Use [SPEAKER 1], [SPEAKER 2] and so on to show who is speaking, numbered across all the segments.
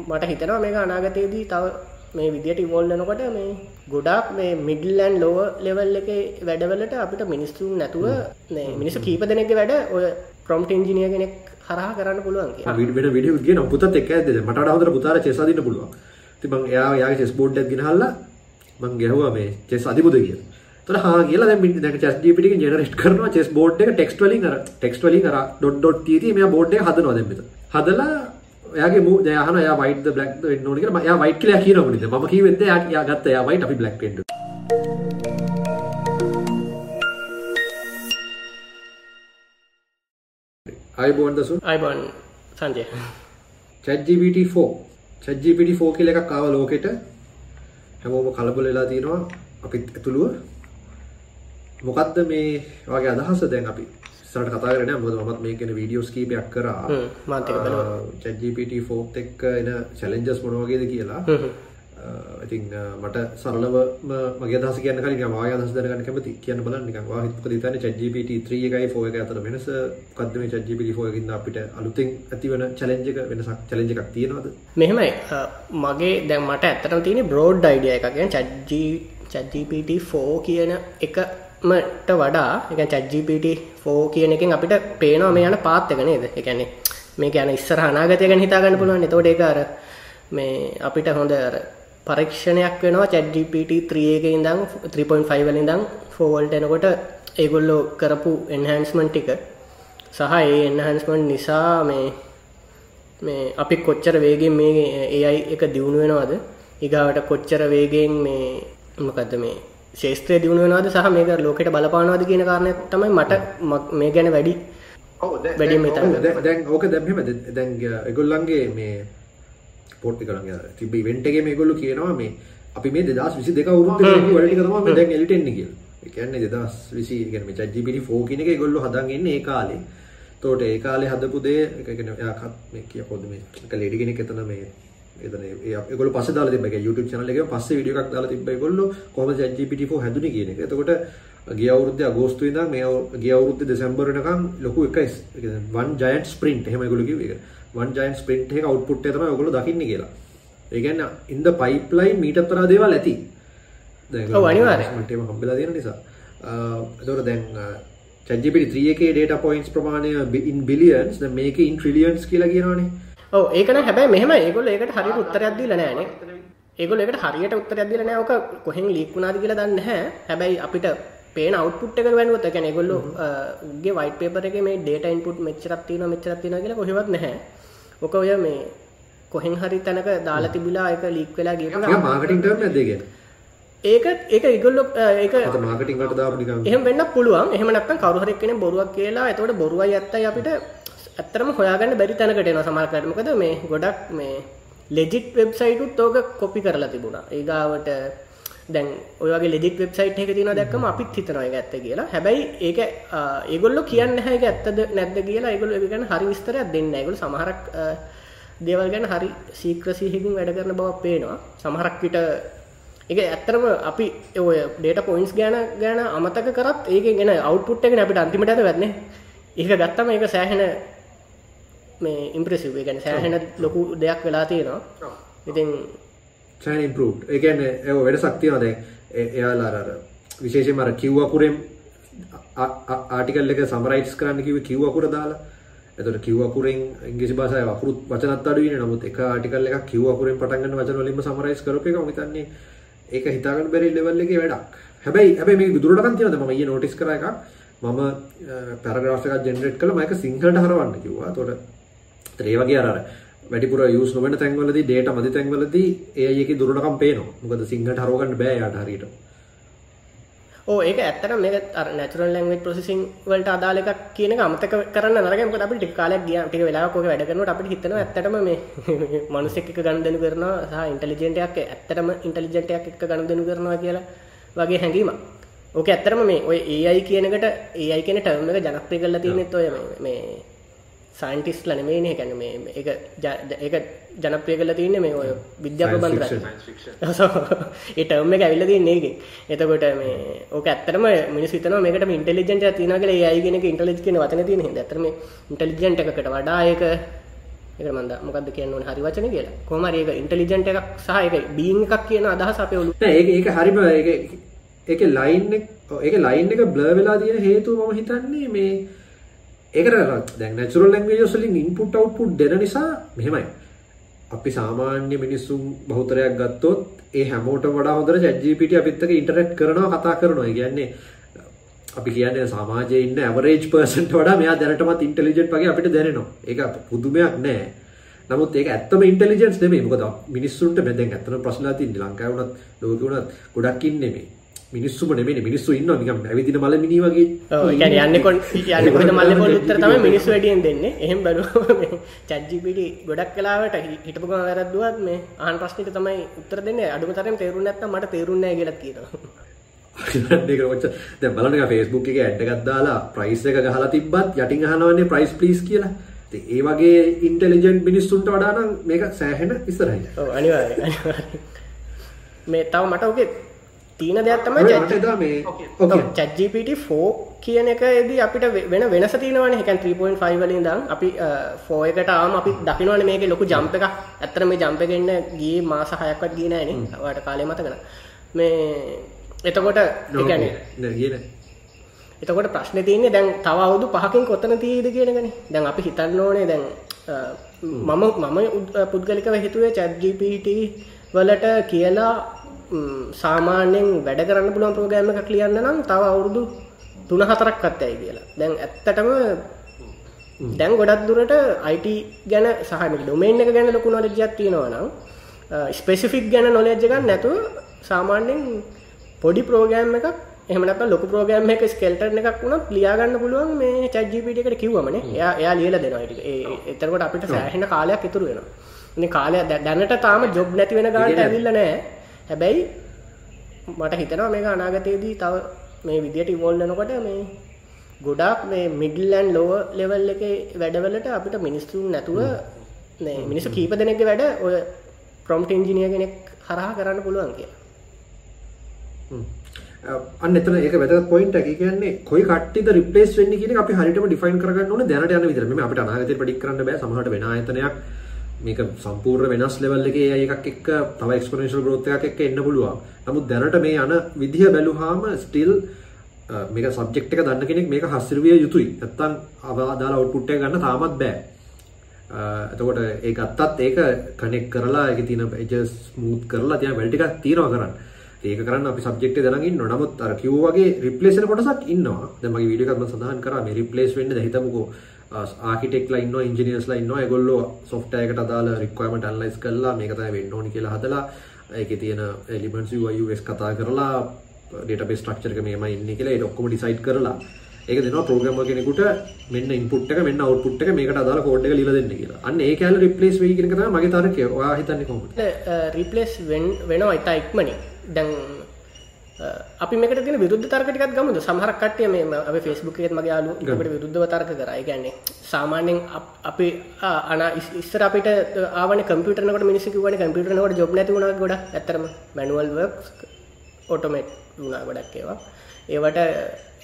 [SPEAKER 1] මට හිතනවා මේක අනාගතයේදී තව මේ විදියට ඉවෝල්ලනකොට මේ ගොඩක් මේ මිඩල්ලන් ලෝව ලෙවල් එක වැඩවලට අපිට මිනිස්සුන් නැතුව මිනිස කීප දෙනෙක්ගේ වැඩ ඔය ප්‍රොම්ට ඉංජිනිය කෙනෙක් හරහා කරන්න පුළුවන්
[SPEAKER 2] විඩ විඩිය ගෙන පුතත් එක් ඇද මට හදර පුතාර චෙසාදින්න පුළුවන්. තිබං එයා යාගේ චෙස් බෝඩ් ගෙනහල්ලා මං ගැහවා මේ චෙස් අධිපුද කිය තර හා කියලා දැ දැ චස්ඩිපිටි ජනරට් කරන චෙස් බෝඩ් එක ටෙක්ස් වලින් අර ටෙක්ස් වලින් අර ඩොට් ඩොට් තීති මේ බෝඩ් එක හදනවා දැම්මත හදලා යාගේ මූ දයහන යා වයිට බ්ලක් වෙන්න ෝනික යා වයිට කියලා කියනවනිද ම කිවෙද යා ගත්ත යා වයිට අපි බ්ලක් ෙන්ඩ අයිබෝන්දසු
[SPEAKER 1] අයිබන් සංජය.
[SPEAKER 2] චජ්ජිපිට4 චජ්ජිපිට4 කියල එකක් කාව ලෝකෙට හැමෝම කලබල වෙලා තියෙනවා අපිත් ඇතුළුව. මොකක්ද මේ වගේ අදහස දැන් අපි සට කතාරන මොද මත් මේ කෙන වීඩියෝස් කීපයක් කරා. චජිපට ෆෝත් එක් එන චලෙන්ජස් මොනවගේද කියලා. ඉතින් මට සරලව මගේ දස කියන්න කලින් වාය දස් දරගන්න කැමති. කියන්න බල නිකවා හිත්ක තන චජිපට ත්‍රිය එකයි ෆෝය අතර වෙනස. කදම චජිපිලි ෆෝයකින්න අපිට අලුතින් ඇතිවන චලෙන්ජක වෙනසක් චලෙන්ජ එකක් තියෙනවද?
[SPEAKER 1] මෙහෙමයි. මගේ දැන් මට ඇත්තටම තියෙන බ්‍රෝඩ් අයිඩිය එකගෙන් චජ්ජී චජිපට ෆෝ කියන එකමට වඩා එක චජිපට ෆෝ කියන එකින් අපිට පේනවා මේ යන පාත්තක නේද? එකන්නේ මේ යන ඉස්සර අනාගතය ගැන හිතාගන්න පුළුවන්. එතෝට එකර මේ අපිට හොඳ පරීක්ෂණයක් වෙනවා. චැඩ්ජිපට 3එක ඉඳම් 3.5 වලින් දම් ෆෝවල්ට එනකොට ඒගොල්ලෝ කරපු එන්හන්ස්මන්් ටික සහ ඒ එන්හන්ස්මන්් නිසා මේ මේ අපි කොච්චර වේගෙන් මේ ඒයි එක දියුණු වෙනවාද? ඉගාවට කොච්චර වේගෙන් මේ මොකක්ද මේ ශේස්ත්‍රය දියුණුවෙනවාද සහ මේක ලෝකට බලපානවාද කියන කාරණය තමයි මට මේ ගැන වැඩි
[SPEAKER 2] වැඩි දැන් ඕක දැම්හෙම දැන් එගොල්ලන්ගේ මේ පොට්ටි කරන්න තිබ වෙන්ටගේ මේ ගොල්ලු කියනවා මේ අපි මේ දෙදස් විසි දෙක වරුද වැඩි කරම දැන් එලිටෙන්න කිය එකන්නේ දෙදස් විසි ගැන චජිපිටි ෆෝ කියන එක ගොල්ලු හදන්ගන්න ඒ කාලේ. තෝට ඒ කාලේ හදපු දේ එකගෙන යාකත් මේ කිය පොද මේ ලෙඩිගෙන එතන මේ ඒගොල පස දාල තිබ YouTube චනල එක පස්ස විඩියක් දාලා තිබ ගොල්ල කොම ජපිට හැදුන කියන එක. එතකොට ගිය අවුරුද්ධ අගෝස්තු ඉදා මේ ගිය අවුරුද්ධ දෙසැම්බරනකම් ලොකු එකයි වන් ජයන්ට ස්ප්‍රින්ට් හෙම ගොලක එක වන් ජයන් ස්ප්‍රින්ට් එක අවුට්පුට් තම ගොල දකින්න කියලා. ඒගැන්න ඉන්ද පයිප්ලයින් මීටතරා දේවල් ඇති.
[SPEAKER 1] අනිවාරමටම
[SPEAKER 2] හම්බිලා තියෙන නිසා. එතොට දැන් චජිපිට ත්‍රියකේ ඩේට පොයින්ස් ප්‍රමාණය ඉන් බිලියන්ස් මේක ඉන් ට්‍රිලියන්ස් කියලා කියනවානේ
[SPEAKER 1] ඔව් ඒකන හැබැයි මෙහෙම ඒගොල්ලෝ ඒකට හරියට උත්තරයක් දීලා නෑනේ. ඒගොල්ලෝ ඒකට හරියට උත්තරයක් දීලා නෑ. ඔක කොහෙන් ලීක් වුණාද කියලා දන්නේ නැහැ. හැබැයි අපිට පේන අවුට්පුට් එක වැනුවොත් ඒ කියන්නේ ඒගොල්ලෝ ගේ වයිට් පේපර් එකේ මේ data input මෙච්චරක් තියෙනවා මෙච්චරක් තියෙනවා කියලා කොහෙවත් නැහැ. ඔක ඔය මේ කොහෙන් හරි තැනක දාලා තිබිලා ඒක ලීක් වෙලා ගියපු
[SPEAKER 2] ගමන් මාකටිං ටර්ම් නැද්ද ඒක?
[SPEAKER 1] ඒක ඒක ඒගොල්ලෝ ඒක
[SPEAKER 2] මාකටිං වලට දාපු නිකන්
[SPEAKER 1] එහෙම වෙන්නත් පුළුවන්. එහෙම නැත්නම් කවුරු හරි කෙනෙක් බොරුවක් කියලා එතකොට බොරුවයි ඇත්තයි අපිට ඇත්තරම හොයාගන්න බැරි තැනකට එනවා සමහරකට මොකද මේ ගොඩක් මේ ලෙජිට් වෙබ්සයිටුත් ඕක කොපි කරලා තිබුණා. ඊගාවට දැන් ඔය වගේ ලෙජිට් වෙබ්සයිට් එක තියෙනවා දැක්කම අපිත් හිතනවා ඒක ඇත්ත කියලා. හැබැයි ඒක ඒගොල්ලෝ කියන්නේ නැහැ ඒක ඇත්තද නැද්ද කියලා ඒගොල්ලෝ ඒක ගැන හරි විස්තරයක් දෙන්නේ නැහැ. ඒගොල්ලෝ සමහරක් දේවල් ගැන හරි සීක්‍රසි එකකින් වැඩ කරන බවක් පේනවා. සමහරක් විට ඒක ඇත්තටම අපි ඔය ඩේටා පොයින්ට්ස් ගැන ගැන අමතක කරත් ඒකෙන් එන අවුට්පුට් එක අපිට අන්තිමට ඇද වැදනේ. ඒක ගත්තම ඒක සෑහෙන මේ ඉම්ප්‍රසිව් ගැන සෑහෙන ලොකු දෙයක් වෙලා තියෙනවා. ඉතින්
[SPEAKER 2] සෑන් ඉම්පරූ් එකන ඒ වැඩ සක්තියන දැන්. එයාලා අර විශේෂම අර කිව්වකුරෙන් ආටිකල් එක සමරයිස් කරන්න කිව කිව්වකුර දාලා. එතට කිව්වකුරෙන් ඉංග්‍රිසි භාෂාව වකුරුත් වචනත් අඩුවනේ නමුත් එක ආටිකල් එකක් කිව්වකුරෙන් පටන් ගන්න වචන වලින්ම සමරයිස් කරපු එක මම හිතන්නේ ඒක හිතාගන්න බැරි ලෙවල් එකේ වැඩක්. හැබැයි හැබැයි මේක දුරටකන් තියෙනවද? මම ඊයේ නෝටිස් කරා එකක්. මම පැරග්‍රාෆ් එකක් ජෙනරේට් කළා. මම ඒක සිංහලට හරවන්න කිව්වා. එතකොට ඒ වගේ අර වැඩිපුර යූස් නොවන තැන්වලදී ඩේටා මදි තැන්වලදී එකේ දුරටකම් පේනවා. මොකද සිංහලට හරව ගන්න බෑ යාට හරියට.
[SPEAKER 1] ඕ ඒක ඇත්තට මේක අර නැචරල් ලැන්ග්වේජ් ප්‍රොසෙසින් වලට අදාළ එකක් කියන එක අමතක කරන්න නරකයි. මොකද අපිට ටික කාලයක් ගියා. ටික වෙලාවක් ඔක වැඩ කරනකොට අපිට හිතෙනවා ඇත්තටම මේ මිනිස්සෙක් එක්ක ගනුදෙනු කරනවා සහ ඉන්ටෙලිජන්ට් එකක් ඇත්තටම ඉන්ටෙලිජන්ට් එකක් එක්ක ගනුදෙනු කරනවා කියලා වගේ හැඟීමක්. ඕක ඇත්තටම මේ ඔය AI කියන එකට AI කියන ටර්ම් එක ජනප්‍රිය කරලා තියෙනෙත් ඔය මේ සයින්ටිස්ට්ල නෙමෙයිනේ ඒ කියන්නේ මේ ඒක ඒක ජනප්‍රිය කරලා තියෙන්නේ මේ ඔය විද්‍යා ප්‍රබන්ධ ඒ ටර්ම් එක ඇවිල්ලා තියෙන්නේ ඒකෙන්. එතකොට මේ ඕක ඇත්තටම මිනිස්සු හිතනවා මේකට මේ ඉන්ටෙලිජන්ට් එකක් තියෙනවා කියලා AI කියන එක ඉන්ටෙලිජන්ට් කියන වචනේ තියෙන හින්දා. ඇත්තටම මේ ඉන්ටෙලිජන්ට් එකකට වඩා ඒක එක මන්ද මොකක්ද කියන්න ඕනේ? හරි වචන කියලා. කොහොම හරි ඒක ඉන්ටෙලිජන්ට් එකක් සහ ඒක බීන් එකක් කියන අදහස අපේ ඔළුව
[SPEAKER 2] ඒක ඒක හරිම ඒක ඒකේ ලයින් එක ඒකේ ලයින් එක බ්ලර් වෙලා තියෙන හේතුව මම හිතන්නේ මේ ඒකට දැන් නැචුරල් ලැන්ග්වේජස් වලින් ඉන්පුට් අවුට්පුට් දෙන නිසා මෙහෙමයි අපි සාමාන්‍ය මිනිස්සුන් බහුතරයක් ගත්තොත් ඒ හැමෝට වඩා හොඳට chat GPT අපිත් එක්ක ඉන්ටරැක්ට් කරනවා කතා කරනවා. ඒ කියන්නේ අපි කියන්නේ සමාජයේ ඉන්න ඇවරේජ් පර්සන්ට වඩා මෙයා දැනටමත් ඉන්ටෙලිජන්ට් වගේ අපිට දැනෙනවා. ඒක පුදුමයක් නෑ. නමුත් ඒක ඇත්තම ඉන්ටෙලිජන්ස් නෙමෙයි. මොකද මිනිස්සුන්ට දැන් ඇත්තම ප්‍රශ්නලා තියෙන්නේ ලංකාවේ වුණත් ලෝකෙ වුණත් ගොඩක් ඉන්නේ මේ මිනිස්සුම නෙමෙයි මිනිස්සු ඉන්නවා නිකන් ඇවිදින මල මිනී වගේ.
[SPEAKER 1] ඔව් ඒ කියන්නේ යන්නේ කොන් යන්නේ කොහෙද මල්ලේ පොල් උත්තර තමයි මිනිස්සු වැඩියෙන් දෙන්නේ. එහෙම බැලුවම මේ chat GPT ගොඩක් වෙලාවට හිටපු ගමන් වැරද්දුවත් මේ අහන ප්‍රශ්නෙට තමයි උත්තර දෙන්නේ. අඩුම තරම් තේරුන්නේ නැත්නම් මට තේරුන්නේ නැහැ කියලා කියනවා.
[SPEAKER 2] ඒක ඔච්චර දැන් බලන්න Facebook එකේ ඇඩ් එකක් දාලා ප්‍රයිස් එක ගහලා තිබ්බත් යටින් අහනවන්නේ ප්‍රයිස් ප්ලීස් කියලා. ඉතින් ඒ වගේ ඉන්ටෙලිජන්ට් මිනිස්සුන්ට වඩා නම් මේක සෑහෙන ඉස්සරහයි.
[SPEAKER 1] ඔව් අනිවාර්යයෙන් අනිවාර්යයෙන්. මේ තව මට ඔගේ තීන දෙයක් තමයි චැට්ජිපට 4 කියන එකදී අපිට වෙන වෙනස තියෙනවනේ. එකන් 3.5 වලින් ඉඳන් අපි 4 එකට ආම අපි දකින්නවනේ මේකේ ලොකු ජම්ප් එකක්. ඇත්තට මේ ජම්ප් එකේ ඉන්න ගියේ මාස 6ක්වත් ගියේ නෑනේ. ඔයාලට කාලේ මතක මේ එතකොට ඒ කියන්නේ එතකොට ප්‍රශ්නේ තියෙන්නේ දැන් තව අවුරුදු 5කින් කොතන තියෙයිද කියන එකනේ. දැන් අපි හිතන්න ඕනේ දැන් මම මම පුද්ගලිකව හිතුවේ ChatGPT වලට කියලා සාමාන්‍යයෙන් වැඩ කරන්න පුළුවන් ප්‍රෝග්‍රෑම් එකක් ලියන්න නම් තව අවුරුදු 3-4ක් අත්‍යයි කියලා. දැන් ඇත්තටම දැන් ගොඩක් දුරට IT ගැන සහ මේ ඩොමේන් එක ගැන ලොකු නොලෙජ් එකක් තියෙනවා නම් ස්පෙસિෆික් ගැන නොලෙජ් එකක් නැතුව සාමාන්‍යයෙන් පොඩි ප්‍රෝග්‍රෑම් එකක් එහෙම නැත්නම් ලොකු ප්‍රෝග්‍රෑම් එකක ස්කෙල්ටන් එකක් වුණත් ලියා ගන්න පුළුවන් මේ chat GPT එකට කිව්වමනේ. එයා එයා ලියලා දෙනවා ඒක. ඒ එතකොට අපිට සෑහෙන කාලයක් ඉතුරු වෙනවා. ඉතින් කාලය දැනට තාම ජොබ් නැති වෙන ගානට ඇවිල්ලා නැහැ. හැබැයි මට හිතනවා මේක අනාගතයේදී තව මේ විදියට ඉවෝල්ව් වෙනකොට මේ ගොඩාක් මේ මිඩල් ඇන්ඩ් ලෝවර් ලෙවල් එකේ වැඩවලට අපිට මිනිස්සුන් නැතුව මේ මිනිස්සු කීප දෙනෙක්ගේ වැඩ ඔය ප්‍රොම්ප්ට් ඉන්ජිනියර් කෙනෙක් හරහා කරන්න පුළුවන් කියලා.
[SPEAKER 2] අන්න එතන ඒක වැදගත් පොයින්ට් එක. ඒ කියන්නේ කොයි කට්ටියද රිප්ලේස් වෙන්නේ කියන එක අපි හරියටම ඩිෆයින් කරගන්න ඕනේ දැනට යන විදිහට. මේ අපිට අනාගතේ ප්‍රෙඩික්ට් කරන්න බෑ. සමහරවිට වෙන ආයතනයක් මේක සම්පූර්ණ වෙනස් ලෙවල් එකේ AI එකක් එක්ක තව එක්ස්පොනෙන්ෂල් growth එකක් එක්ක එන්න පුළුවන්. නමුත් දැනට මේ යන විදිහ බැලුවාම still මේක සබ්ජෙක්ට් එක දන්න කෙනෙක් මේක හස්සිරුවිය යුතුයි. නැත්තම් අදාළ අවුට්පුට් එක ගන්න තාමත් බෑ. එතකොට ඒ ගත්තත් ඒක කනෙක්ට් කරලා ඒකේ තියෙන එජස් ස්මූත් කරලා තියන වැල් ටිකක් තියනවා කරන්න. ඒක කරන්න අපි සබ්ජෙක්ට් එක දැනගෙන ඉන්නවා. නමුත් අර කිව්ව වගේ රිප්ලේස් වෙන කොටසක් ඉන්නවා. දැන් මගේ වීඩියෝ එකක් මම සඳහන් කරා මේ රිප්ලේස් වෙන්නේ දැන් හිතමුකෝ ආකිටෙක්ලා ඉන්නවා ඉන්ජිනියර්ස්ලා ඉන්නවා ඒගොල්ලෝ සොෆ්ට්වෙයාර් එකට අදාළ රික්වයර්මන්ට් ඇනලයිස් කරලා මේක තමයි වෙන්න ඕනි කියලා හදලා ඒකේ තියෙන එලිමන්ට්ස් UI UX කතා කරලා ඩේටාබේස් ස්ට්‍රක්චර් එක මෙහෙමයි ඉන්නේ කියලා ඒක ඔක්කොම ඩිසයිඩ් කරලා ඒක දෙනවා ප්‍රෝග්‍රෑමර් කෙනෙකුට මෙන්න ඉන්පුට් එක මෙන්න අවුට්පුට් එක මේකට අදාළ කෝඩ් එක ලියලා දෙන්න කියලා. අන්න ඒ කැලේ රිප්ලේස් වෙයි කියන එක තමයි මගේ තර්කය. ඔයා හිතන්නේ කොහොමද?
[SPEAKER 1] රිප්ලේස් වෙනවා ඉතා ඉක්මනින්. දැන් අපි මේකට තියෙන විරුද්ධ තර්ක ටිකක් ගමුද සමහරක් කට්ටිය මේ අපේ Facebook එකේත් මගේ යාළුවෝ අපිට විරුද්ධව තර්ක කරා. ඒ කියන්නේ සාමාන්‍යයෙන් අපි අන ඉස්සර අපිට ආවනේ කම්පියුටර් නකට මිනිස්සු කිව්වනේ කම්පියුටර් නකට ජොබ් නැති වුණා ගොඩක්. ඇත්තටම මැනුවල් වර්ක්ස් ඔටෝමේට් වුණා ගොඩක් ඒවා. ඒවට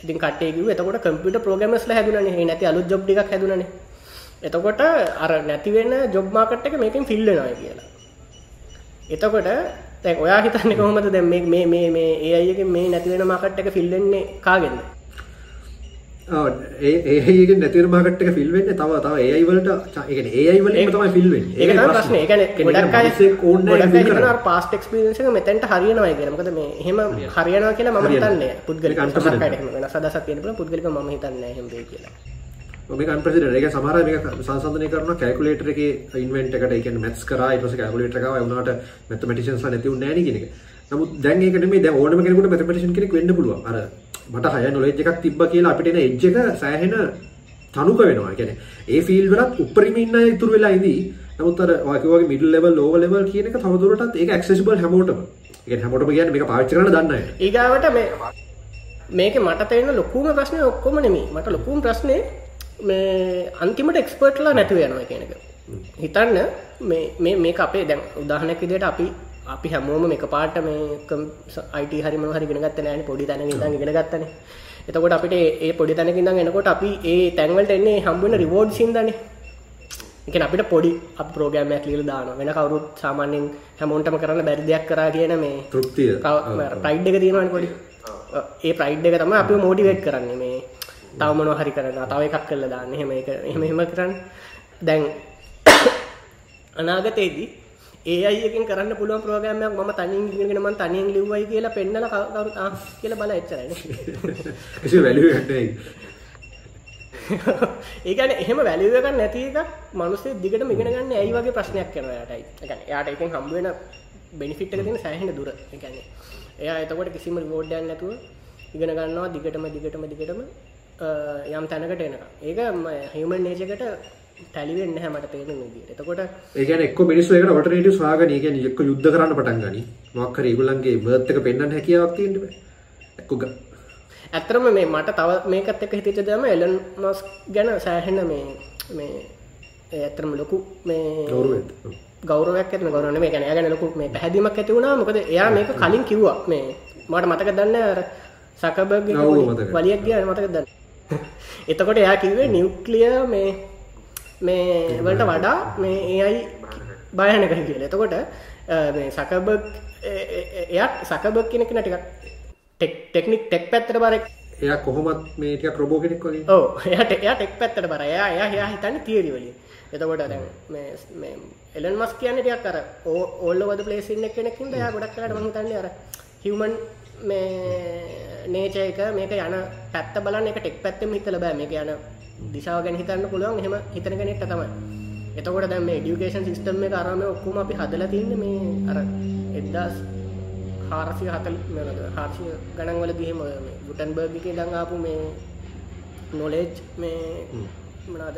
[SPEAKER 1] ඉතින් කට්ටිය කිව්වේ එතකොට කම්පියුටර් ප්‍රෝග්‍රෑමර්ස්ලා හැදුණානේ. ඒ නැති අලුත් ජොබ් ටිකක් හැදුණානේ. එතකොට අර නැති වෙන ජොබ් මාකට් එක මේකෙන් ෆිල් වෙනවා කියලා. එතකොට දැන් ඔයා හිතන්නේ කොහොමද දැන් මේ මේ මේ මේ AI එකෙන් මේ නැති වෙන මාකට් එක ෆිල් වෙන්නේ කාගෙන්ද?
[SPEAKER 2] ඔව් ඒ AI එකෙන් නැති වෙන මාකට් එක ෆිල් වෙන්නේ තව තව AI වලට ඒ කියන්නේ AI වලින්ම තමයි ෆිල් වෙන්නේ.
[SPEAKER 1] ඒක තමයි ප්‍රශ්නේ. ඒ කියන්නේ ගොඩක් අය ගොඩක් අය හිතනවා පාස්ට් එක්ස්පීරියන්ස් එක මෙතෙන්ට හරියනවා කියලා. මොකද මේ එහෙම හරියනවා කියලා මම හිතන්නේ. පුද්ගලික අන්තසක් අයට වෙනස් අදහසක් තියෙන පුළුවන් පුද්ගලිකව මම හිතන්නේ වෙයි කියලා.
[SPEAKER 2] මේක අන්ප්‍රසිඩන්ට් ඒක සමහර අය මේක සංසන්දනය කරනවා කැල්කියුලේටර් එකේ ඉන්වෙන්ට් එකට ඒ කියන්නේ මැත්ස් කරා ඊට පස්සේ කැල්කියුලේටර් එකව ඒ වුණාට මැතමැටිෂියන්ස්ලා නැති වුන්නේ නැහැ නේ කියන එක. නමුත් දැන් ඒක නෙමෙයි දැන් ඕනම කෙනෙකුට මැතමැටිෂියන් කෙනෙක් වෙන්න පුළුවන්. අර මට හය නොලෙජ් එකක් තිබ්බා කියලා අපිට එන එජ් එක සෑහෙන තනුක වෙනවා. ඒ කියන්නේ ඒ ෆීල්ඩ් වලත් උඩරිම ඉන්න අය ඉතුරු වෙලා ඉදී. නමුත් අර වාකිය වගේ මිඩල් ලෙවල් ලෝවර් ලෙවල් කියන එක තවදුරටත් ඒක ඇක්සෙසිබල් හැමෝටම. ඒ කියන්නේ හැමෝටම කියන්නේ මේක පාවිච්චි කරන්න දන්න අයට.
[SPEAKER 1] ඊගාවට මේ මේකේ මට තේරෙන ලොකුම ප්‍රශ්නේ ඔක්කොම නෙමෙයි. මට ලොකුම ප්‍රශ්නේ මේ අන්තිමට එක්ස්පර්ට්ලා නැතුව යනවා කියන එක. හිතන්න මේ මේ අපේ දැන් උදාහරණයක් විදිහට අපි අපි හැමෝම මේක පාට මේ IT හරි මොනවා හරි ඉගෙන ගත්තේ නැහැ පොඩි තැනක ඉඳන් ඉගෙන ගත්තනේ. එතකොට අපිට ඒ පොඩි තැනක ඉඳන් එනකොට අපි ඒ තැන් වලට එන්නේ හම්බ වෙන රිවෝඩ්ස් හින්දානේ. එක අපිට පොඩි අප ප්‍රෝගෑමයක් ලියල දාන වෙන කවරුත් සාමාන්‍යෙන් හැමෝන්ටම කරන්න බැරි දෙයක් කරා කියන මේ
[SPEAKER 2] තෘප්තිය
[SPEAKER 1] ප්‍රයිඩ් එක තියෙනවන පොඩි ඒ ප්‍රයිඩ් එක තම අපි මෝඩිවේට් කරන්නේ මේ තවමනො හරි කරන්න තව එකක් කරල දාන්න. හෙම එක එහම හෙම කරන්න. දැන් අනාගතයේදී ඒ අයකින් කරන්න පුළුවන් ප්‍රෝගෑමයක් ම තනින් ගෙනම තනියෙන් ලිව්වයි කියලා පෙන්නල කවරු කියල බල එච්චරයි
[SPEAKER 2] වැලි
[SPEAKER 1] ඒකන එහෙම වැලිුවක නැති එකක් මනුසේ දිගට මිගෙන ගන්න ඇයි වගේ ප්‍රශ්නයක් කරනයටයි යාට එකෙන් හම්බුවෙන බෙනිෆිට් එක තින සෑහෙන දුර. එකන්නේ එයා එතකොට කිසිම ගෝඩ්ඩයන් නැතුව ඉගෙන ගන්නවා දිගටම දිගටම දිගටම යම් තැනකට එනක ඒක හිමන් නේජකට ටැලිවෙන්න හැමට පේන විදිට එතකොට
[SPEAKER 2] ඒකන එක් මිනිස්සු එකට වටනට සවාගන එක එක්ක යුද්ධ කරන්න පටන් ගනි. මක්කර ඒගුලන්ගේ බර්ත්තක පෙන්න්න හැකියාවක් තියෙන්ට එක්ක
[SPEAKER 1] ඇතරම මේ මට තව මේකත් එක හිතිච දම එලන් මස් ගැන සෑහෙන මේ මේ ඇතරම ලොකු මේ ගෞරවයක්. ඇතන ගෞරන මේ ගැන ගැන ලොකු මේ පැහැදිමක් ඇති වුණා. මොකද එයා මේක කලින් කිව්වා. මේ මට මතක දන්න අර සකබග වලියක් ගිය. මතක දන්න එතකොට එයා කිව්වේ නිවක්ලිය මේ මේ වලට වඩා මේ ඒයි බයනක කියල. එතකොට සකබක් එයක් සකබක් කෙනෙක් නටිකක් ටෙක්නික් ටෙක් පැත්තට බරක්
[SPEAKER 2] එය කොහොමත් මේක ප්‍රබෝ කෙනෙක් වගේ?
[SPEAKER 1] ඕ එයට එයා ටෙක් පැත්තට බර එයා එයා එයා හිතන්න තීරිවලින් එතකොට එලන් මස් කියන්න ටියක් අර ඕල්ල වද පලේසින්න කෙනෙකින් යා ගොඩක් කරට මහිතන්නේ අර හිවමන් මේ නේච එක මේක යන පැත්ත බලන්න එක ටෙක් පැත්තම හිතල බෑ. මේක යන දිශාව ගැන හිතන්න පුළුවන්. එහෙම හිතන කෙනෙක්ට තමයි. එතකොට දැම ඩියුකේෂන් සිිස්ටම් එක අරම ඔක්කුම අපි හදල තින්න මේ අර එදදාස් හාරසිය හතල් හාර්සිය ගණන්වල දිහෙම ගුටන් බර්ගික දඟාපු මේ නොලේජ් මේ මනාද